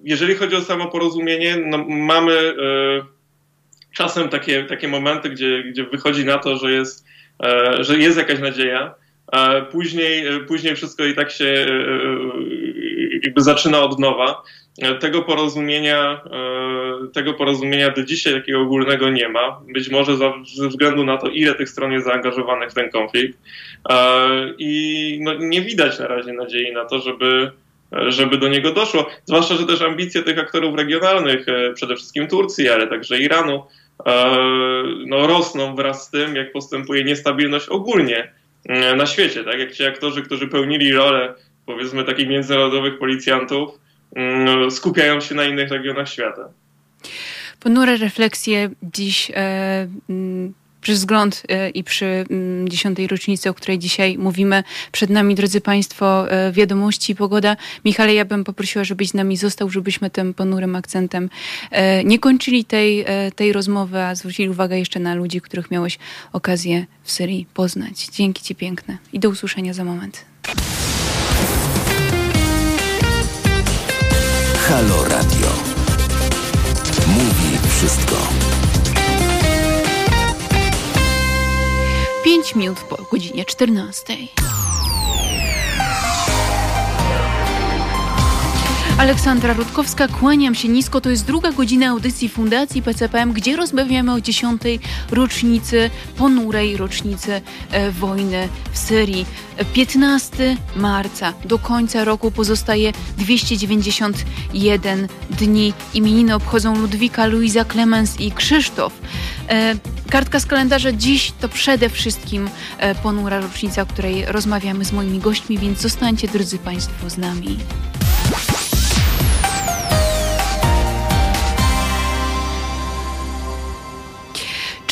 Jeżeli chodzi o samo porozumienie, no mamy czasem takie, takie momenty, gdzie, gdzie wychodzi na to, że jest, e, że jest jakaś nadzieja. Później, e, później wszystko i tak się e, jakby zaczyna od nowa. Tego porozumienia, tego porozumienia do dzisiaj takiego ogólnego nie ma. Być może ze względu na to, ile tych stron jest zaangażowanych w ten konflikt. I no, nie widać na razie nadziei na to, żeby, żeby do niego doszło. Zwłaszcza, że też ambicje tych aktorów regionalnych, przede wszystkim Turcji, ale także Iranu, E, no, rosną wraz z tym, jak postępuje niestabilność ogólnie e, na świecie. Tak? Jak ci aktorzy, którzy pełnili rolę powiedzmy takich międzynarodowych policjantów, mm, skupiają się na innych regionach świata. Ponure refleksje dziś e, mm, przy wzgląd e, i przy mm, dziesiątej rocznicy, o której dzisiaj mówimy. Przed nami, drodzy Państwo, e, wiadomości i pogoda. Michale, ja bym poprosiła, żebyś z nami został, żebyśmy tym ponurym akcentem e, nie kończyli tej, tej rozmowy, a zwrócili uwagę jeszcze na ludzi, których miałeś okazję w Syrii poznać. Dzięki Ci piękne i do usłyszenia za moment. Halo Radio. Mówi wszystko. 5 minut po godzinie 14. Aleksandra Rutkowska, kłaniam się nisko. To jest druga godzina audycji Fundacji PCPM, gdzie rozmawiamy o dziesiątej rocznicy, ponurej rocznicy e, wojny w Syrii. 15 marca do końca roku pozostaje 291 dni. Imieniny obchodzą Ludwika, Luiza, Clemens i Krzysztof. E, kartka z kalendarza dziś to przede wszystkim e, ponura rocznica, o której rozmawiamy z moimi gośćmi, więc zostańcie, drodzy Państwo, z nami.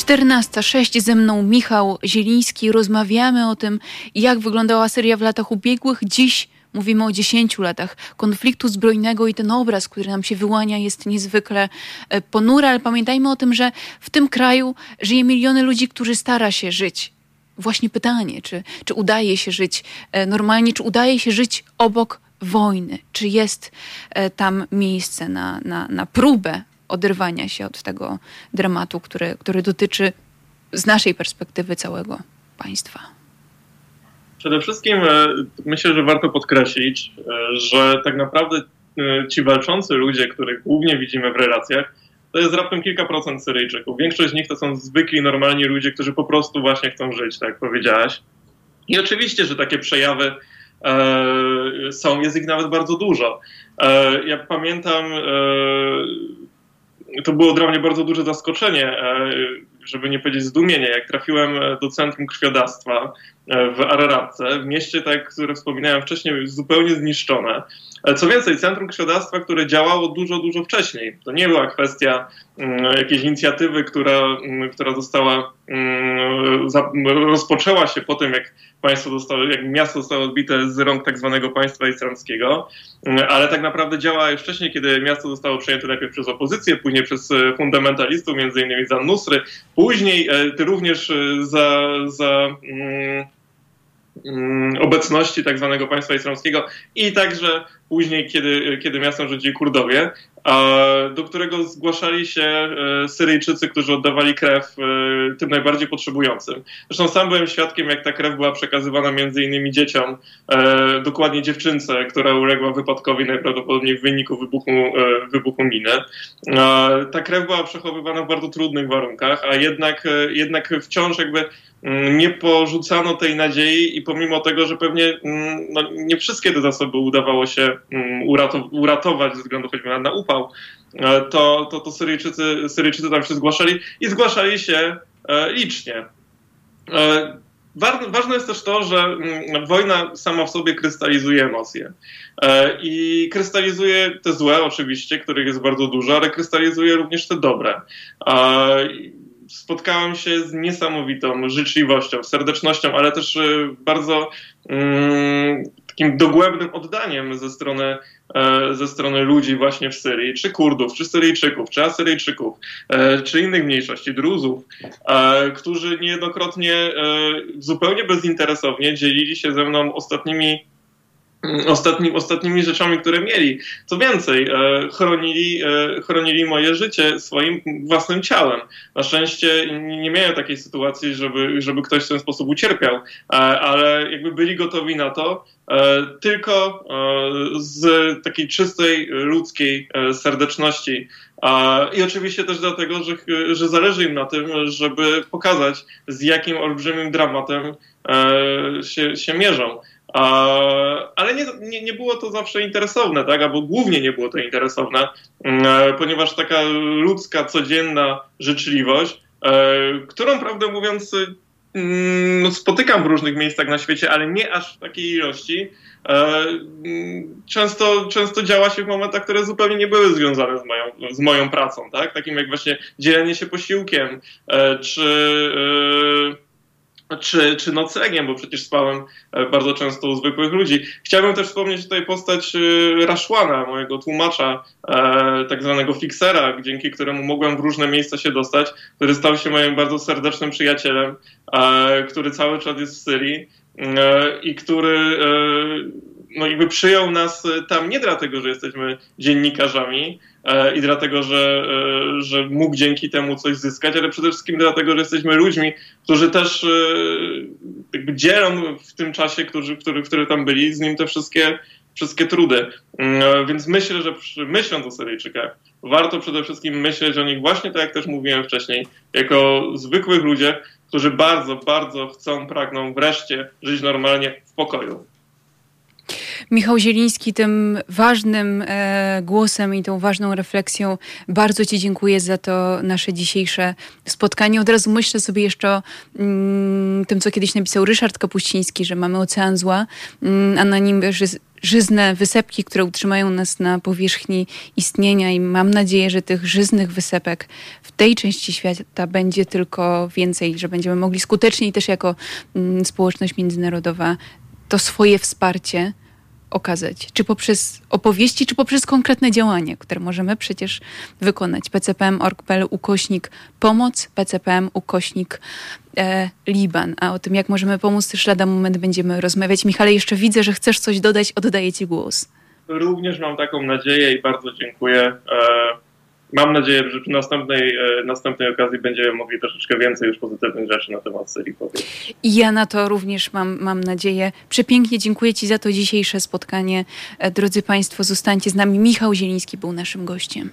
14.06 ze mną Michał Zieliński. Rozmawiamy o tym, jak wyglądała Syria w latach ubiegłych. Dziś mówimy o 10 latach konfliktu zbrojnego i ten obraz, który nam się wyłania, jest niezwykle e, ponury, ale pamiętajmy o tym, że w tym kraju żyje miliony ludzi, którzy stara się żyć. Właśnie pytanie, czy, czy udaje się żyć e, normalnie, czy udaje się żyć obok wojny, czy jest e, tam miejsce na, na, na próbę oderwania się od tego dramatu, który, który dotyczy z naszej perspektywy całego państwa? Przede wszystkim e, myślę, że warto podkreślić, e, że tak naprawdę e, ci walczący ludzie, których głównie widzimy w relacjach, to jest raptem kilka procent Syryjczyków. Większość z nich to są zwykli, normalni ludzie, którzy po prostu właśnie chcą żyć, tak jak powiedziałaś. I oczywiście, że takie przejawy e, są, jest ich nawet bardzo dużo. E, ja pamiętam e, to było dla mnie bardzo duże zaskoczenie, e, żeby nie powiedzieć zdumienie, jak trafiłem do Centrum Krwiodawstwa. e, w Araratce, w mieście, tak, które wspominałem wcześniej, zupełnie zniszczone. E, co więcej, Centrum Krwiodawstwa, które działało dużo, dużo wcześniej. To nie była kwestia mm, jakiejś inicjatywy, która, mm, która została, mm, rozpoczęła się po tym, jak państwo zostało, jak miasto zostało odbite z rąk tak zwanego państwa islamskiego, ale tak naprawdę działała już wcześniej, kiedy miasto zostało przejęte najpierw przez opozycję, później przez e, fundamentalistów, między innymi za Nusry, później e, również za, za obecności tak zwanego państwa islamskiego i także później, kiedy, kiedy miastem rządzili Kurdowie, do którego zgłaszali się e, Syryjczycy, którzy oddawali krew e, tym najbardziej potrzebującym. Zresztą sam byłem świadkiem, jak ta krew była przekazywana między innymi dzieciom, e, dokładnie dziewczynce, która uległa wypadkowi najprawdopodobniej w wyniku wybuchu, wybuchu miny. Ta krew była przechowywana w bardzo trudnych warunkach, a jednak, jednak wciąż jakby mm, nie porzucano tej nadziei i pomimo tego, że pewnie mm, no, nie wszystkie te zasoby udawało się uratować ze względu choćby na, na upał, e, to, to, to Syryjczycy, Syryjczycy tam się zgłaszali i zgłaszali się e, licznie. E, ważne jest też to, że mm, wojna sama w sobie krystalizuje emocje. I krystalizuje te złe, oczywiście, których jest bardzo dużo, ale krystalizuje również te dobre. spotkałem się z niesamowitą życzliwością, serdecznością, ale też bardzo mm, takim dogłębnym oddaniem ze strony, e, ze strony ludzi właśnie w Syrii, czy Kurdów, czy Syryjczyków, czy Asyryjczyków, e, czy innych mniejszości, Druzów, e, którzy niejednokrotnie zupełnie bezinteresownie dzielili się ze mną ostatnimi ostatni, ostatnimi rzeczami, które mieli. Co więcej, e, chronili, e, chronili moje życie swoim własnym ciałem. Na szczęście nie miałem takiej sytuacji, żeby, żeby ktoś w ten sposób ucierpiał, e, ale jakby byli gotowi na to tylko z takiej czystej, ludzkiej serdeczności. I oczywiście też dlatego, że, że zależy im na tym, żeby pokazać, z jakim olbrzymim dramatem się, się mierzą. Ale nie, nie, nie, było to zawsze interesowne, tak? albo głównie nie było to interesowne, mm, e, ponieważ taka ludzka, codzienna życzliwość, e, którą prawdę mówiąc mm, no, spotykam w różnych miejscach na świecie, ale nie aż w takiej ilości, e, mm, często, często działa się w momentach, które zupełnie nie były związane z moją, z moją pracą, tak? takim jak właśnie dzielenie się posiłkiem, czy czy, czy noclegiem, bo przecież spałem e, bardzo często u zwykłych ludzi. Chciałbym też wspomnieć tutaj postać e, Raszłana, mojego tłumacza, e, tak zwanego fixera, dzięki któremu mogłem w różne miejsca się dostać, który stał się moim bardzo serdecznym przyjacielem, który cały czas jest w Syrii i który no jakby przyjął nas tam nie dlatego, że jesteśmy dziennikarzami, i dlatego, że, e, że mógł dzięki temu coś zyskać, ale przede wszystkim dlatego, że jesteśmy ludźmi, którzy też e, jakby dzielą w tym czasie, którzy, który, który tam byli, z nim te wszystkie, wszystkie trudy. Mm, więc myślę, że myśląc o Syryjczykach, warto przede wszystkim myśleć o nich właśnie tak, jak też mówiłem wcześniej, jako zwykłych ludziach, którzy bardzo, bardzo chcą, pragną wreszcie żyć normalnie w pokoju. Michał Zieliński tym ważnym e, głosem i tą ważną refleksją. Bardzo Ci dziękuję za to nasze dzisiejsze spotkanie. Od razu myślę sobie jeszcze o mm, tym, co kiedyś napisał Ryszard Kapuściński, że mamy ocean zła, mm, a na nim ży, żyzne wysepki, które utrzymają nas na powierzchni istnienia i mam nadzieję, że tych żyznych wysepek w tej części świata będzie tylko więcej, że będziemy mogli skuteczniej też jako mm, społeczność międzynarodowa to swoje wsparcie okazać? Czy poprzez opowieści, czy poprzez konkretne działanie, które możemy przecież wykonać? pcpm.org.pl ukośnik pomoc, pcpm ukośnik e, Liban. A o tym, jak możemy pomóc, też lada moment będziemy rozmawiać. Michale, jeszcze widzę, że chcesz coś dodać, oddaję Ci głos. Również mam taką nadzieję i bardzo dziękuję. E mam nadzieję, że przy następnej, e, następnej okazji będziemy mogli troszeczkę więcej już pozytywnych rzeczy na temat serii powiedzieć. I ja na to również mam, mam nadzieję. Przepięknie dziękuję Ci za to dzisiejsze spotkanie. E, drodzy Państwo, zostańcie z nami. Michał Zieliński był naszym gościem.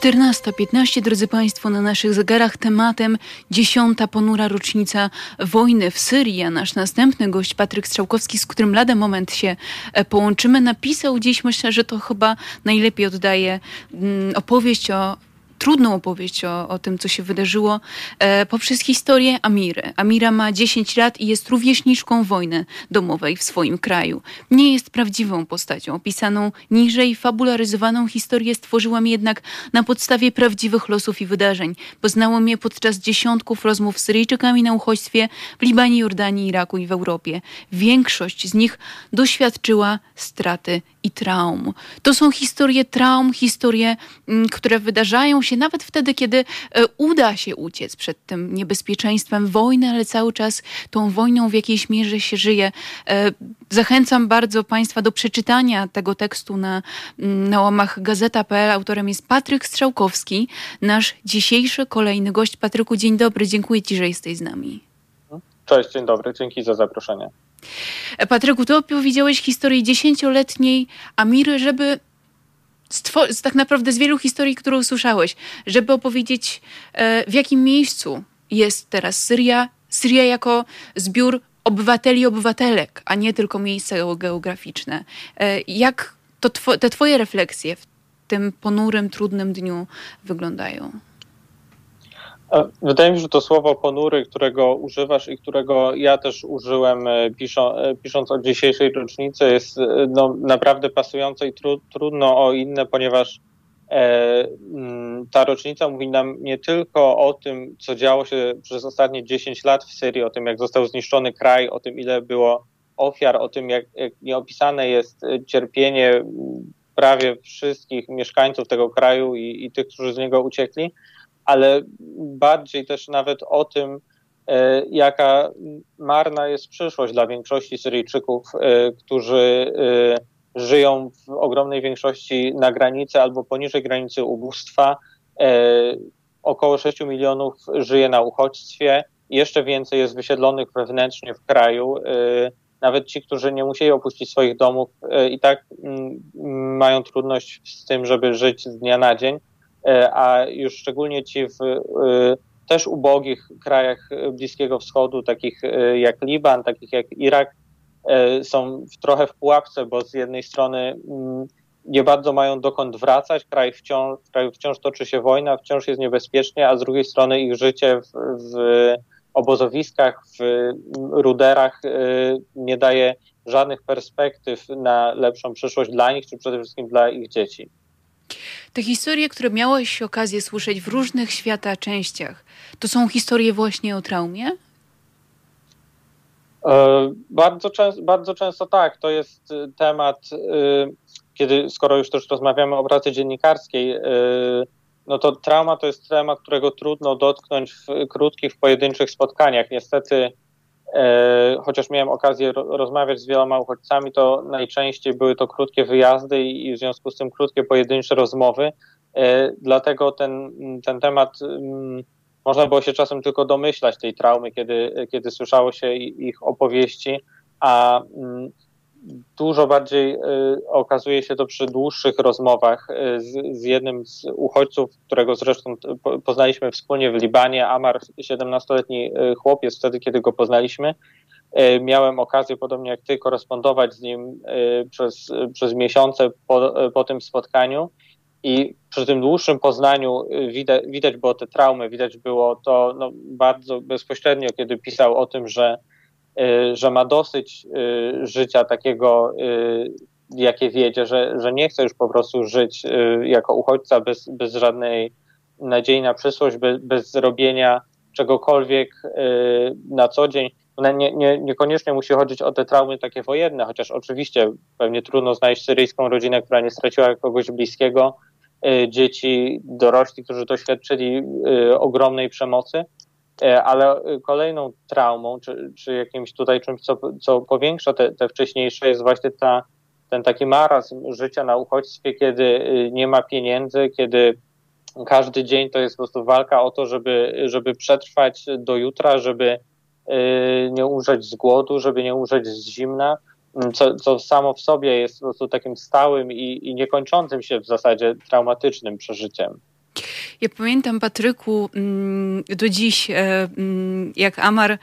14.15, drodzy Państwo, na naszych zegarach tematem dziesiąta ponura rocznica wojny w Syrii. A nasz następny gość, Patryk Strzałkowski, z którym lada moment się e, połączymy, napisał dziś, myślę, że to chyba najlepiej oddaje mm, opowieść o trudną opowieść o, o tym, co się wydarzyło e, poprzez historię Amiry. Amira ma 10 lat i jest rówieśniczką wojny domowej w swoim kraju. Nie jest prawdziwą postacią. Opisaną niżej, fabularyzowaną historię stworzyłam jednak na podstawie prawdziwych losów i wydarzeń. Poznałam je podczas dziesiątków rozmów z Syryjczykami na uchodźstwie w Libanie, Jordanii, Iraku i w Europie. Większość z nich doświadczyła straty i traum. To są historie traum, historie, mm, które wydarzają się nawet wtedy, kiedy e, uda się uciec przed tym niebezpieczeństwem wojny, ale cały czas tą wojną w jakiejś mierze się żyje. E, zachęcam bardzo Państwa do przeczytania tego tekstu na, mm, na łamach gazeta.pl. Autorem jest Patryk Strzałkowski, nasz dzisiejszy kolejny gość. Patryku, dzień dobry, dziękuję Ci, że jesteś z nami. Cześć, dzień dobry, dzięki za zaproszenie. Patryku, ty opowiedziałeś historię dziesięcioletniej Amiry, żeby tak naprawdę z wielu historii, które usłyszałeś, żeby opowiedzieć, e, w jakim miejscu jest teraz Syria. Syria jako zbiór obywateli obywatelek, a nie tylko miejsce geograficzne. E, jak to two, te twoje refleksje w tym ponurym, trudnym dniu wyglądają? Wydaje mi się, że to słowo ponury, którego używasz i którego ja też użyłem piszą, pisząc o dzisiejszej rocznicy, jest no, naprawdę pasujące i tru, trudno o inne, ponieważ E, mm, ta rocznica mówi nam nie tylko o tym, co działo się przez ostatnie 10 lat w Syrii, o tym, jak został zniszczony kraj, o tym, ile było ofiar, o tym, jak, jak nieopisane jest cierpienie prawie wszystkich mieszkańców tego kraju i, i tych, którzy z niego uciekli, ale bardziej też nawet o tym, e, jaka marna jest przyszłość dla większości Syryjczyków, e, którzy żyją w ogromnej większości na granicy albo poniżej granicy ubóstwa. E, około 6 milionów żyje na uchodźstwie, jeszcze więcej jest wysiedlonych wewnętrznie w kraju. E, nawet ci, którzy nie musieli opuścić swoich domów, e, i tak mm, mają trudność z tym, żeby żyć z dnia na dzień, a już szczególnie ci w też ubogich krajach Bliskiego Wschodu, takich jak Liban, takich jak Irak, E, są trochę w pułapce, bo z jednej strony mm, nie bardzo mają dokąd wracać, kraj wciąż, w kraju wciąż toczy się wojna, wciąż jest niebezpiecznie, a z drugiej strony ich życie w, w obozowiskach, w ruderach e, nie daje żadnych perspektyw na lepszą przyszłość dla nich, czy przede wszystkim dla ich dzieci. Te historie, które miałeś okazję słyszeć w różnych świata częściach, to są historie właśnie o traumie? E, bardzo, często, bardzo często tak. To jest y, temat, y, kiedy skoro już też rozmawiamy o pracy dziennikarskiej, y, no to trauma to jest temat, którego trudno dotknąć w krótkich, pojedynczych spotkaniach. Niestety, chociaż miałem okazję rozmawiać z wieloma uchodźcami, to najczęściej były to krótkie wyjazdy i w związku z tym krótkie, pojedyncze rozmowy. E, dlatego ten, ten temat mm, można było się czasem tylko domyślać tej traumy, kiedy, kiedy słyszało się ich opowieści, a mm, dużo bardziej y, okazuje się to przy dłuższych rozmowach y, z, z, jednym z uchodźców, którego zresztą poznaliśmy wspólnie w Libanie, Amar, 17-letni y, chłopiec, wtedy kiedy go poznaliśmy. Miałem okazję, podobnie jak ty, korespondować z nim przez, przez miesiące po, po tym spotkaniu i przy tym dłuższym poznaniu widać, widać było te traumy, widać było to no, bardzo bezpośrednio, kiedy pisał o tym, że, że ma dosyć y, życia takiego, jakie wiedzie, że, że nie chce już po prostu żyć jako uchodźca bez, bez żadnej nadziei na przyszłość, bez, bez zrobienia czegokolwiek na co dzień. Nie, nie, niekoniecznie musi chodzić o te traumy takie wojenne, chociaż oczywiście pewnie trudno znaleźć syryjską rodzinę, która nie straciła kogoś bliskiego, Y, dzieci, dorośli, którzy doświadczyli y, ogromnej przemocy, y, ale kolejną traumą, czy, czy jakimś tutaj czymś, co, co powiększa te, te wcześniejsze, jest właśnie ta, ten taki marazm życia na uchodźstwie, kiedy nie ma pieniędzy, kiedy każdy dzień to jest po prostu walka o to, żeby, żeby przetrwać do jutra, żeby nie umrzeć z głodu, żeby nie umrzeć z zimna. Co, co samo w sobie jest po prostu takim stałym i, i niekończącym się w zasadzie traumatycznym przeżyciem. Ja pamiętam, Patryku, mm, do dziś, e, mm, jak Amar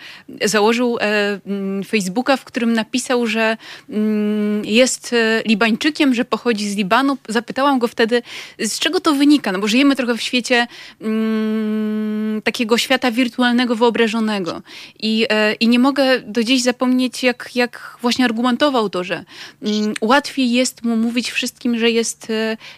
założył e, mm, Facebooka, w którym napisał, że jest e, Libańczykiem, że pochodzi z Libanu. Zapytałam go wtedy, z czego to wynika, no bo żyjemy trochę w świecie takiego świata wirtualnego, wyobrażonego. I, i nie mogę do dziś zapomnieć, jak, jak właśnie argumentował to, że łatwiej jest mu mówić wszystkim, że jest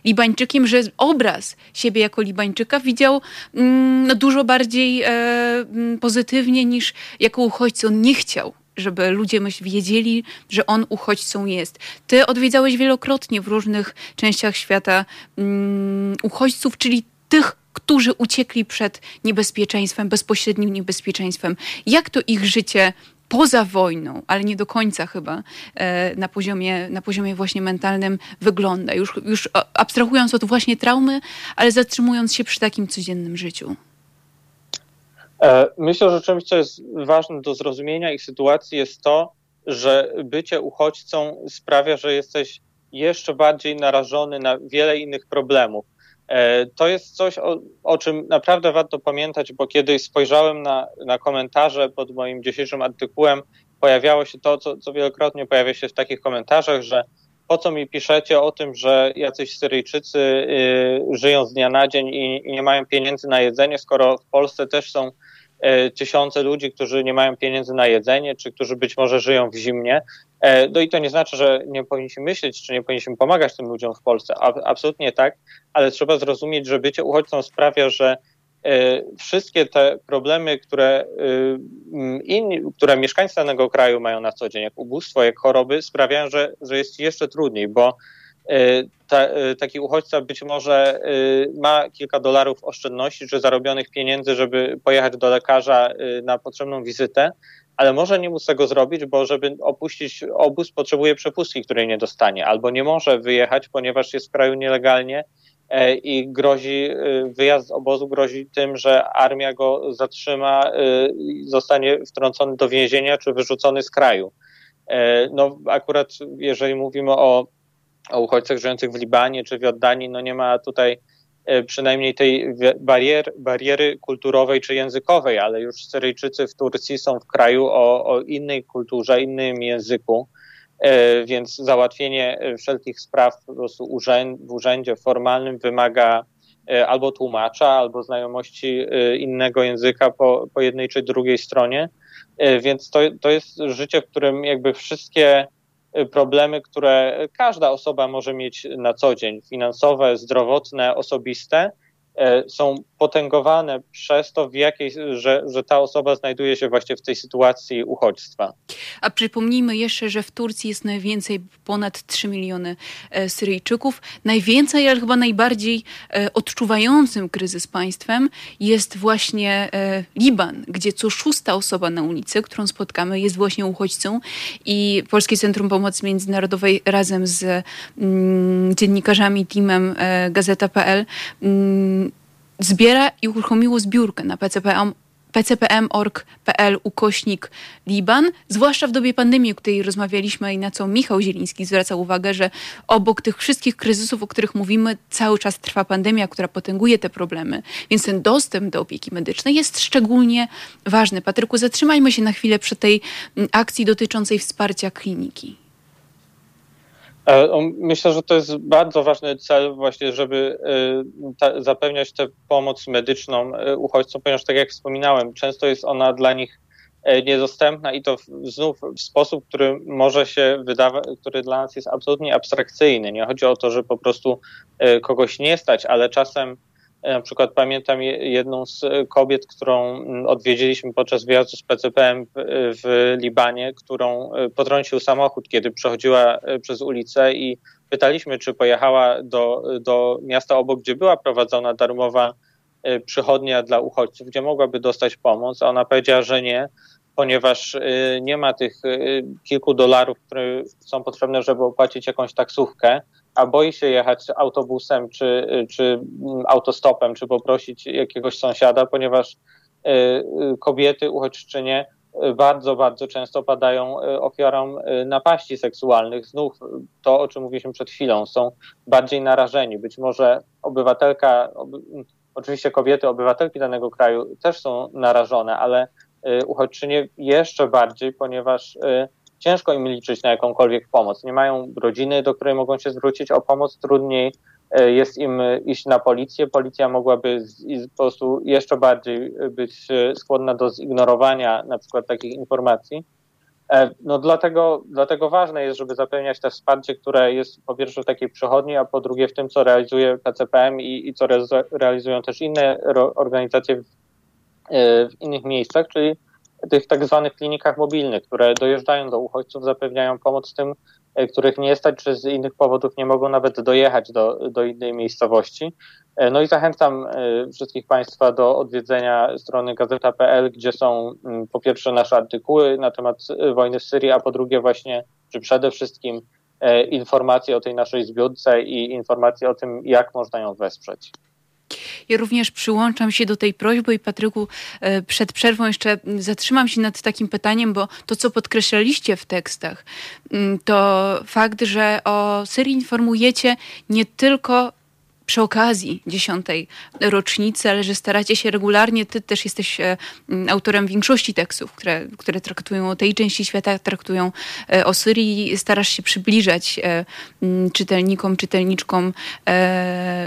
Libańczykiem, że obraz siebie jako Libańczyka widział mm, no, dużo bardziej e, mm, pozytywnie niż jako uchodźcy. On nie chciał żeby ludzie wiedzieli, że on uchodźcą jest. Ty odwiedzałeś wielokrotnie w różnych częściach świata um, uchodźców, czyli tych, którzy uciekli przed niebezpieczeństwem, bezpośrednim niebezpieczeństwem. Jak to ich życie poza wojną, ale nie do końca chyba e, na poziomie, na poziomie właśnie mentalnym wygląda. Już, już abstrahując od właśnie traumy, ale zatrzymując się przy takim codziennym życiu. E, myślę, że czymś, co jest ważne do zrozumienia ich sytuacji, jest to, że bycie uchodźcą sprawia, że jesteś jeszcze bardziej narażony na wiele innych problemów. E, to jest coś, o, o, czym naprawdę warto pamiętać, bo kiedy spojrzałem na, na komentarze pod moim dzisiejszym artykułem, pojawiało się to, co, co wielokrotnie pojawia się w takich komentarzach, że po co mi piszecie o tym, że jacyś Syryjczycy y, żyją z dnia na dzień i, i nie mają pieniędzy na jedzenie, skoro w Polsce też są tysiące ludzi, którzy nie mają pieniędzy na jedzenie, czy którzy być może żyją w zimnie. E, no i to nie znaczy, że nie powinniśmy myśleć, czy nie powinniśmy pomagać tym ludziom w Polsce. absolutnie tak, ale trzeba zrozumieć, że bycie uchodźcą sprawia, że E, wszystkie te problemy, które, e, inni, które mieszkańcy danego kraju mają na co dzień, jak ubóstwo, jak choroby, sprawiają, że, że jest jeszcze trudniej, bo e, ta, taki uchodźca być może ma kilka dolarów oszczędności czy zarobionych pieniędzy, żeby pojechać do lekarza na potrzebną wizytę, ale może nie móc tego zrobić, bo żeby opuścić obóz, potrzebuje przepustki, której nie dostanie, albo nie może wyjechać, ponieważ jest w kraju nielegalnie E, i grozi, e, wyjazd z obozu grozi tym, że armia go zatrzyma e, zostanie wtrącony do więzienia czy wyrzucony z kraju. No akurat jeżeli mówimy o, o uchodźcach żyjących w Libanie czy w Jordanii, no nie ma tutaj przynajmniej tej barier, bariery kulturowej czy językowej, ale już Syryjczycy w Turcji są w kraju o, o innej kulturze, innym języku. E, więc załatwienie e, wszelkich spraw po prostu w urzędzie formalnym wymaga e, albo tłumacza, albo znajomości innego języka po, po jednej czy drugiej stronie. Więc to, to jest życie, w którym jakby wszystkie problemy, które każda osoba może mieć na co dzień, finansowe, zdrowotne, osobiste, E, są potęgowane przez to, w jakiej, że, że ta osoba znajduje się właśnie w tej sytuacji uchodźstwa. A przypomnijmy jeszcze, że w Turcji jest najwięcej, ponad 3 miliony e, Syryjczyków. Najwięcej, ale chyba najbardziej e, odczuwającym kryzys państwem jest właśnie Liban, gdzie co szósta osoba na ulicy, którą spotkamy, jest właśnie uchodźcą i Polskie Centrum Pomocy Międzynarodowej razem z mm, dziennikarzami, teamem Gazeta.pl mm, zbiera i uruchomiło zbiórkę na PCPM pcpm.org.pl ukośnik Liban, zwłaszcza w dobie pandemii, o której rozmawialiśmy i na co Michał Zieliński zwraca uwagę, że obok tych wszystkich kryzysów, o których mówimy, cały czas trwa pandemia, która potęguje te problemy, więc ten dostęp do opieki medycznej jest szczególnie ważny. Patryku, zatrzymajmy się na chwilę przy tej mm, akcji dotyczącej wsparcia kliniki. E, myślę, że to jest bardzo ważny cel właśnie, żeby e, ta, zapewniać tę pomoc medyczną e, uchodźcom, ponieważ tak jak wspominałem, często jest ona dla nich niedostępna i to znów w sposób, który może się wydawać, który dla nas jest absolutnie abstrakcyjny. Nie chodzi o to, że po prostu kogoś nie stać, ale czasem na przykład pamiętam jedną z kobiet, którą mm, odwiedziliśmy podczas wyjazdu z PCPM w Libanie, którą e, potrącił samochód, kiedy przechodziła e, przez ulicę i pytaliśmy, czy pojechała do, do miasta obok, gdzie była prowadzona darmowa e, przychodnia dla uchodźców, gdzie mogłaby dostać pomoc, a ona powiedziała, że nie, ponieważ nie ma tych kilku dolarów, które są potrzebne, żeby opłacić jakąś taksówkę a boi się jechać autobusem, czy, czy mm, autostopem, czy poprosić jakiegoś sąsiada, ponieważ y, y, kobiety, uchodźczynie y, bardzo, bardzo często padają ofiarą napaści seksualnych. Znów to, o czym mówiliśmy przed chwilą, są bardziej narażeni. Być może obywatelka, oczywiście kobiety, obywatelki danego kraju też są narażone, ale uchodźczynie jeszcze bardziej, ponieważ ciężko im liczyć na jakąkolwiek pomoc. Nie mają rodziny, do której mogą się zwrócić o pomoc, trudniej e, jest im iść na policję. Policja mogłaby po prostu jeszcze bardziej być skłonna do zignorowania na przykład takich informacji. E, no dlatego, dlatego ważne jest, żeby zapewniać te wsparcie, które jest po pierwsze w takiej przychodni, a po drugie w tym, co realizuje PCPM i, i co realizują też inne organizacje w, w innych miejscach, czyli tych tak zwanych klinikach mobilnych, które dojeżdżają do uchodźców, zapewniają pomoc tym, e, których nie stać, czy z innych powodów nie mogą nawet dojechać do, do innej miejscowości. E, no i zachęcam wszystkich Państwa do odwiedzenia strony gazeta.pl, gdzie są mm, po pierwsze nasze artykuły na temat wojny w Syrii, a po drugie właśnie, czy przede wszystkim informacje o tej naszej zbiórce i informacje o tym, jak można ją wesprzeć. Ja również przyłączam się do tej prośby i Patryku, e, przed przerwą jeszcze zatrzymam się nad takim pytaniem, bo to, co podkreślaliście w tekstach, mm, to fakt, że o Syrii informujecie nie tylko przy okazji dziesiątej rocznicy, ale że staracie się regularnie, ty też jesteś e, autorem większości tekstów, które, które traktują o tej części świata, traktują e, o Syrii, starasz się przybliżać czytelnikom, czytelniczkom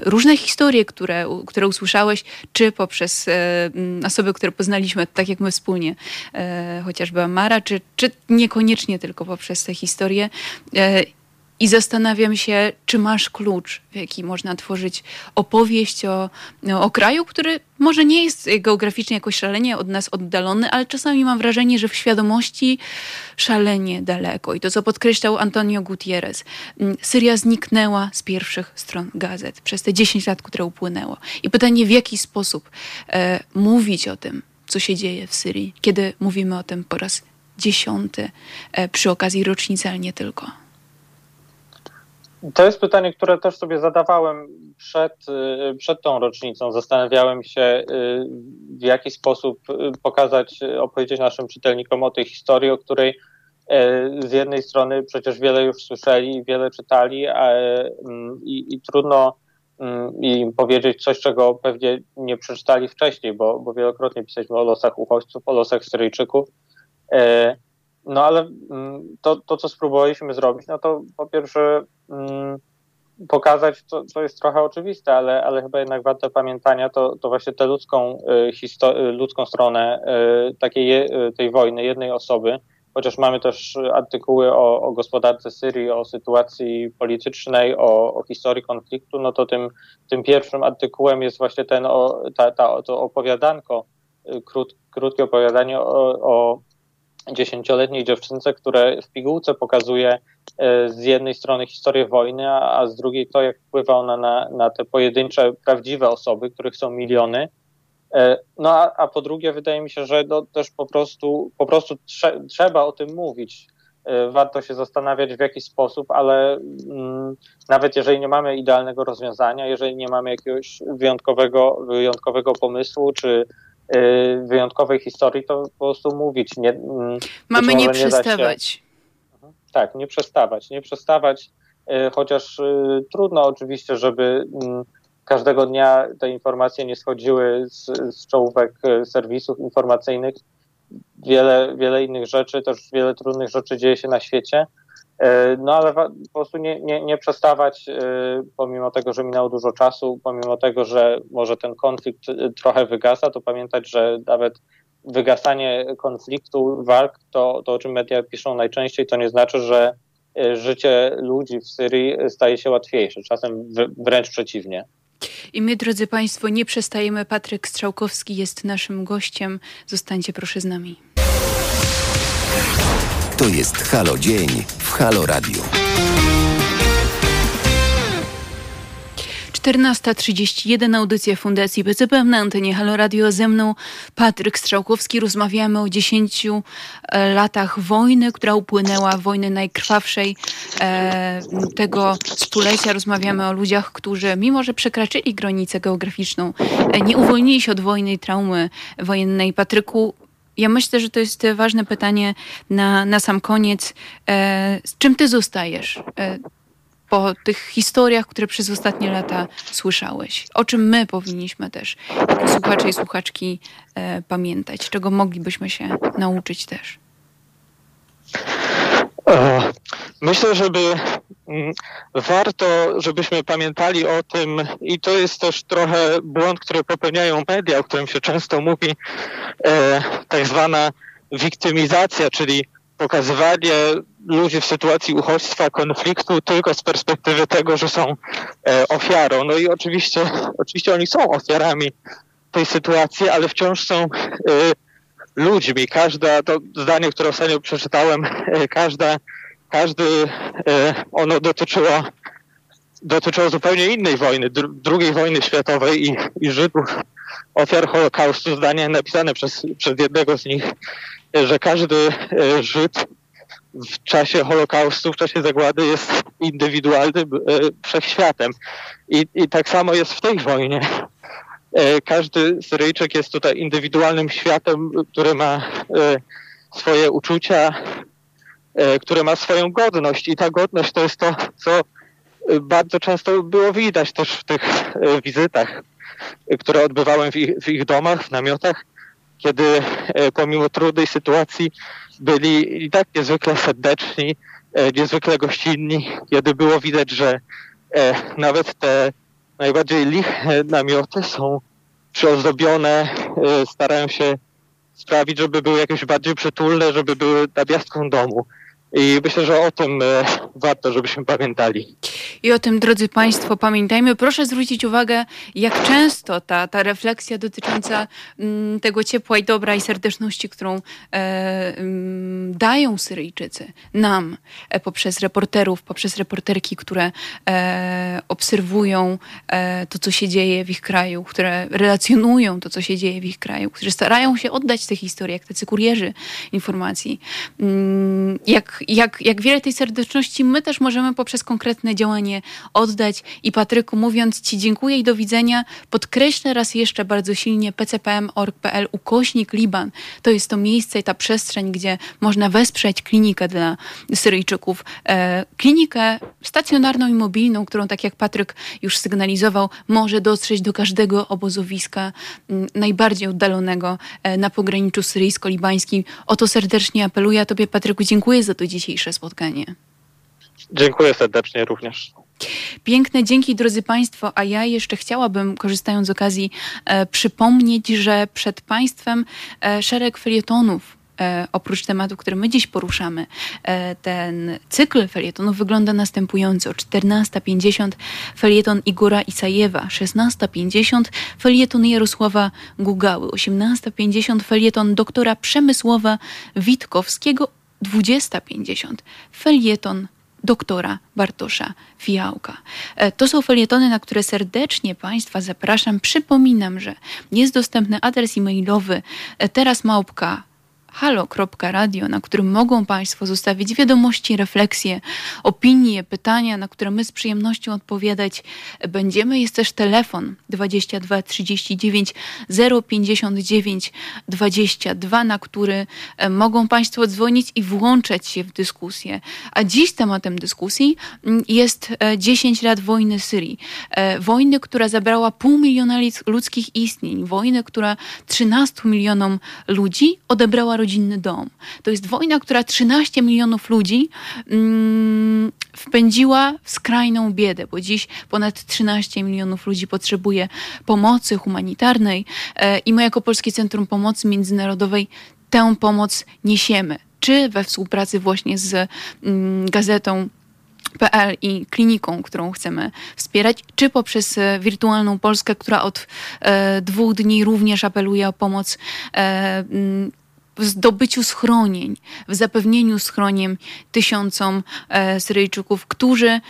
różne historie, które, które usłyszałeś, czy poprzez osoby, które poznaliśmy, tak jak my wspólnie, chociażby Amara, czy, czy niekoniecznie tylko poprzez te historie. I zastanawiam się, czy masz klucz, w jaki można tworzyć opowieść o, o kraju, który może nie jest geograficznie jakoś szalenie od nas oddalony, ale czasami mam wrażenie, że w świadomości szalenie daleko. I to, co podkreślał Antonio Gutierrez, mm, Syria zniknęła z pierwszych stron gazet przez te 10 lat, które upłynęło. I pytanie, w jaki sposób e, mówić o tym, co się dzieje w Syrii, kiedy mówimy o tym po raz dziesiąty e, przy okazji rocznicy, ale nie tylko. To jest pytanie, które też sobie zadawałem przed, y, przed tą rocznicą. Zastanawiałem się, y, w jaki sposób y, pokazać, opowiedzieć naszym czytelnikom o tej historii, o której z jednej strony przecież wiele już słyszeli, wiele czytali a, mm, i, i trudno mm, im powiedzieć coś, czego pewnie nie przeczytali wcześniej, bo, bo wielokrotnie pisaliśmy o losach uchodźców, o losach Syryjczyków. No ale mm, to, to, co spróbowaliśmy zrobić, no to po pierwsze mm, pokazać, to jest trochę oczywiste, ale, ale chyba jednak warte pamiętania, to, to właśnie tę ludzką, y, y, ludzką stronę y, takiej tej wojny, jednej osoby, chociaż mamy też artykuły o, o gospodarce Syrii, o sytuacji politycznej, o, o historii konfliktu, no to tym, tym pierwszym artykułem jest właśnie ten, o, ta, ta, to opowiadanko, krót, krótkie opowiadanie o, o dziesięcioletniej dziewczynce, które w pigułce pokazuje e, z jednej strony historię wojny, a, z drugiej to, jak wpływa ona na, na te pojedyncze, prawdziwe osoby, których są miliony. E, no a, a po drugie, wydaje mi się, że no, też po prostu, po prostu trze, trzeba o tym mówić. E, warto się zastanawiać w jaki sposób, ale mm, nawet jeżeli nie mamy idealnego rozwiązania, jeżeli nie mamy jakiegoś wyjątkowego, wyjątkowego pomysłu, czy wyjątkowej historii, to po prostu mówić. Nie, mm, Mamy nie przestawać. Się, mhm. tak, nie przestawać. Nie przestawać, y, chociaż y, trudno oczywiście, żeby mm, każdego dnia te informacje nie schodziły z, z czołówek serwisów informacyjnych. Wiele, wiele innych rzeczy, też wiele trudnych rzeczy dzieje się na świecie. E, no ale po prostu nie, nie, nie przestawać, e, pomimo tego, że minęło dużo czasu, pomimo tego, że może ten konflikt e, trochę wygasa, to pamiętać, że nawet wygasanie konfliktu, walk, to, to o czym media piszą najczęściej, to nie znaczy, że życie ludzi w Syrii staje się łatwiejsze. Czasem wręcz przeciwnie. I my, drodzy Państwo, nie przestajemy. Patryk Strzałkowski jest naszym gościem. Zostańcie proszę z nami. To jest Halo Dzień w Halo Radio. 14.31 audycja Fundacji PCP na antenie Halo Radio. Ze mną Patryk Strzałkowski. Rozmawiamy o 10 e, latach wojny, która upłynęła, wojny najkrwawszej e, tego stulecia. Rozmawiamy o ludziach, którzy mimo, że przekraczyli granicę geograficzną, e, nie uwolnili się od wojny i traumy wojennej. Patryku, ja myślę, że to jest ważne pytanie na, na sam koniec. E, z czym ty zostajesz e, po tych historiach, które przez ostatnie lata słyszałeś? O czym my powinniśmy też, jako słuchacze i słuchaczki, e, pamiętać? Czego moglibyśmy się nauczyć też? Myślę, żeby mm, warto, żebyśmy pamiętali o tym, i to jest też trochę błąd, który popełniają media, o którym się często mówi, e, tak zwana wiktymizacja, czyli pokazywanie ludzi w sytuacji uchodźstwa, konfliktu tylko z perspektywy tego, że są e, ofiarą. No i oczywiście, oczywiście oni są ofiarami tej sytuacji, ale wciąż są e, ludźmi. Każda, to zdanie, które ostatnio przeczytałem, e, każda, każdy, e, ono dotyczyło, dotyczyło zupełnie innej wojny, drugiej wojny światowej i, i Żydów, ofiar Holokaustu, zdanie napisane przez, przez jednego z nich, że każdy e, Żyd w czasie Holokaustu, w czasie zagłady jest indywidualnym wszechświatem. I, I tak samo jest w tej wojnie. E, każdy Syryjczyk jest tutaj indywidualnym światem, który ma e, swoje uczucia, e, który ma swoją godność. I ta godność to jest to, co bardzo często było widać też w tych wizytach, które odbywałem w ich, w ich domach, w namiotach, kiedy pomimo trudnej sytuacji byli i tak niezwykle serdeczni, niezwykle gościnni, kiedy było widać, że nawet te najbardziej liche namioty są przyozdobione, starają się sprawić, żeby były jakieś bardziej przytulne, żeby były nawiastką domu. I myślę, że o tym e, warto, żebyśmy pamiętali. I o tym, drodzy Państwo, pamiętajmy. Proszę zwrócić uwagę, jak często ta, ta refleksja dotycząca mm, tego ciepła i dobra i serdeczności, którą e, mm, dają Syryjczycy nam e, poprzez reporterów, poprzez reporterki, które e, obserwują e, to, co się dzieje w ich kraju, które relacjonują to, co się dzieje w ich kraju, którzy starają się oddać te historie, jak tacy kurierzy informacji. Mm, jak jak, jak wiele tej serdeczności my też możemy poprzez konkretne działanie oddać. I Patryku, mówiąc Ci dziękuję i do widzenia, podkreślę raz jeszcze bardzo silnie pcpm.org.pl ukośnik Liban. To jest to miejsce i ta przestrzeń, gdzie można wesprzeć klinikę dla Syryjczyków. E, klinikę stacjonarną i mobilną, którą, tak jak Patryk już sygnalizował, może dotrzeć do każdego obozowiska najbardziej oddalonego e, na pograniczu syryjsko-libańskim. O to serdecznie apeluję. A Tobie, Patryku, dziękuję za to dzisiejsze spotkanie. Dziękuję serdecznie również. Piękne dzięki, drodzy Państwo. A ja jeszcze chciałabym, korzystając z okazji, e, przypomnieć, że przed Państwem e, szereg felietonów E, oprócz tematu, który my dziś poruszamy, e, ten cykl felietonów wygląda następująco. 14.50 felieton Igora Isajewa, 16.50 felieton Jarosława Gugały, 18.50 felieton doktora Przemysława Witkowskiego, 20.50 felieton doktora Bartosza Fiałka. E, to są felietony, na które serdecznie Państwa zapraszam. Przypominam, że jest dostępny adres e-mailowy teraz małpka halo.radio, na którym mogą Państwo zostawić wiadomości, refleksje, opinie, pytania, na które my z przyjemnością odpowiadać będziemy. Jest też telefon 22 39 059 22, na który e, mogą Państwo dzwonić i włączać się w dyskusję. A dziś tematem dyskusji mm, jest 10 e, lat wojny Syrii. E, wojny, która zabrała pół miliona ludzkich istnień. Wojny, która 13 milionom ludzi odebrała rodzinny dom. To jest wojna, która 13 milionów ludzi mm, wpędziła w skrajną biedę, bo dziś ponad 13 milionów ludzi potrzebuje pomocy humanitarnej e, i my jako Polskie Centrum Pomocy Międzynarodowej tę pomoc niesiemy. Czy we współpracy właśnie z mm, gazetą PL i kliniką, którą chcemy wspierać, czy poprzez e, Wirtualną Polskę, która od e, dwóch dni również apeluje o pomoc e, w zdobyciu schronień, w zapewnieniu schroniem tysiącom e, Syryjczyków, którzy e,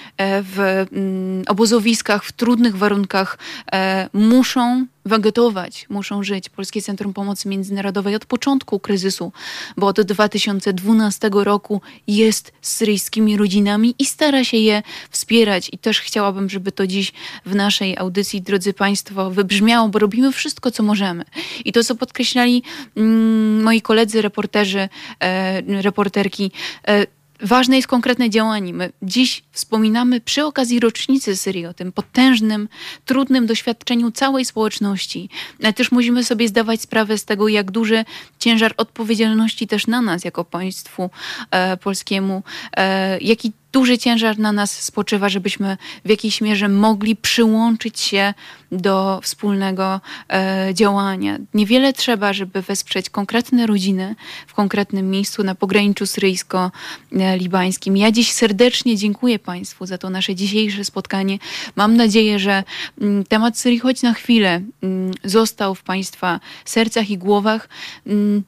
w mm, obozowiskach, w trudnych warunkach e, muszą wegetować, muszą żyć. Polskie Centrum Pomocy Międzynarodowej od początku kryzysu, bo od 2012 roku jest z syryjskimi rodzinami i stara się je wspierać. I też chciałabym, żeby to dziś w naszej audycji, drodzy Państwo, wybrzmiało, bo robimy wszystko, co możemy. I to, co podkreślali mm, moi koledzy, reporterzy, e, reporterki, e, Ważne jest konkretne działanie. My dziś wspominamy przy okazji rocznicy Syrii o tym potężnym, trudnym doświadczeniu całej społeczności. Ale też musimy sobie zdawać sprawę z tego, jak duży ciężar odpowiedzialności też na nas, jako państwu e, polskiemu, e, jaki duży ciężar na nas spoczywa, żebyśmy w jakiejś mierze mogli przyłączyć się do wspólnego e, działania. Niewiele trzeba, żeby wesprzeć konkretne rodziny w konkretnym miejscu na pograniczu syryjsko-libańskim. Ja dziś serdecznie dziękuję Państwu za to nasze dzisiejsze spotkanie. Mam nadzieję, że m, mm, temat Syrii choć na chwilę m, mm, został w Państwa sercach i głowach. M, mm,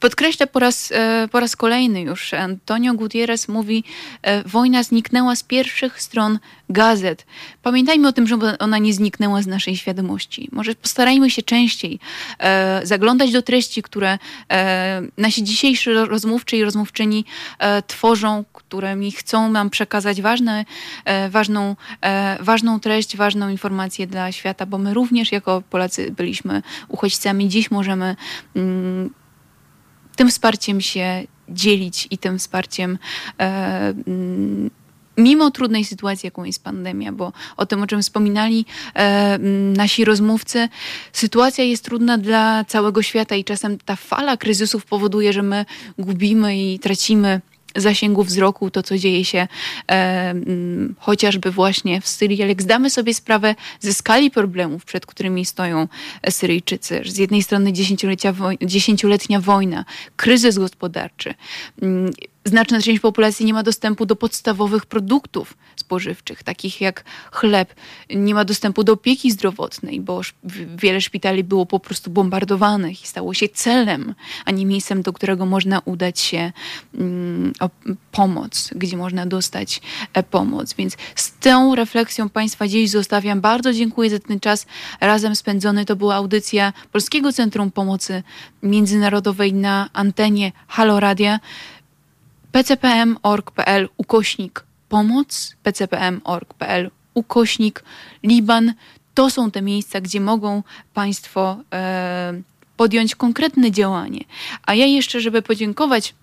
Podkreślę po raz, e, po raz kolejny już, Antonio Gutierrez mówi, e, wojna zniknęła z pierwszych stron gazet. Pamiętajmy o tym, żeby ona nie zniknęła z naszej świadomości. Może postarajmy się częściej e, zaglądać do treści, które nasi dzisiejsi rozmówczy i rozmówczyni tworzą, którymi chcą nam przekazać ważne, ważną, ważną treść, ważną informację dla świata, bo my również jako Polacy byliśmy uchodźcami. Dziś możemy mm, tym wsparciem się dzielić i tym wsparciem e, mm, mimo trudnej sytuacji, jaką jest pandemia, bo o tym, o czym wspominali e, nasi rozmówcy, sytuacja jest trudna dla całego świata i czasem ta fala kryzysów powoduje, że my gubimy i tracimy zasięgu wzroku to, co dzieje się e, chociażby właśnie w Syrii, ale jak zdamy sobie sprawę ze skali problemów, przed którymi stoją Syryjczycy, z jednej strony dziesięcioletnia wojna, kryzys gospodarczy, znaczna część populacji nie ma dostępu do podstawowych produktów spożywczych, takich jak chleb, nie ma dostępu do opieki zdrowotnej, bo wiele szpitali było po prostu bombardowanych i stało się celem, a nie miejscem, do którego można udać się mm, o pomoc, gdzie można dostać e, pomoc. Więc z tą refleksją Państwa dziś zostawiam. Bardzo dziękuję za ten czas razem spędzony. To była audycja Polskiego Centrum Pomocy Międzynarodowej na antenie Halo Radia pcpm.org.pl ukośnik pomoc, pcpm.org.pl ukośnik Liban. To są te miejsca, gdzie mogą Państwo e, podjąć konkretne działanie. A ja jeszcze, żeby podziękować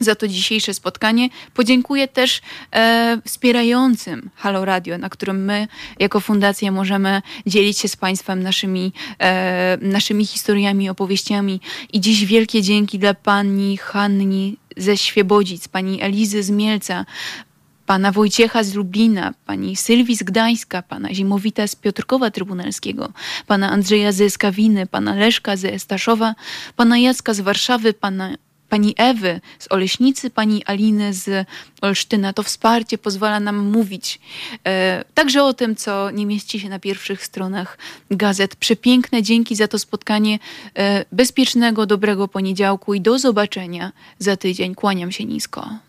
za to dzisiejsze spotkanie. Podziękuję też e, wspierającym Halo Radio, na którym my jako fundacja możemy dzielić się z Państwem naszymi, e, naszymi historiami, opowieściami. I dziś wielkie dzięki dla pani Hanni ze Świebodzic, pani Elizy z Mielca, pana Wojciecha z Lublina, pani Sylwii z Gdańska, pana Zimowita z Piotrkowa Trybunalskiego, pana Andrzeja ze Skawiny, pana Leszka ze Staszowa, pana Jacka z Warszawy, pana pani Ewy z Oleśnicy, pani Aliny z Olsztyna. To wsparcie pozwala nam mówić e, także o tym, co nie mieści się na pierwszych stronach gazet. Przepiękne dzięki za to spotkanie. E, bezpiecznego, dobrego poniedziałku i do zobaczenia za tydzień. Kłaniam się nisko.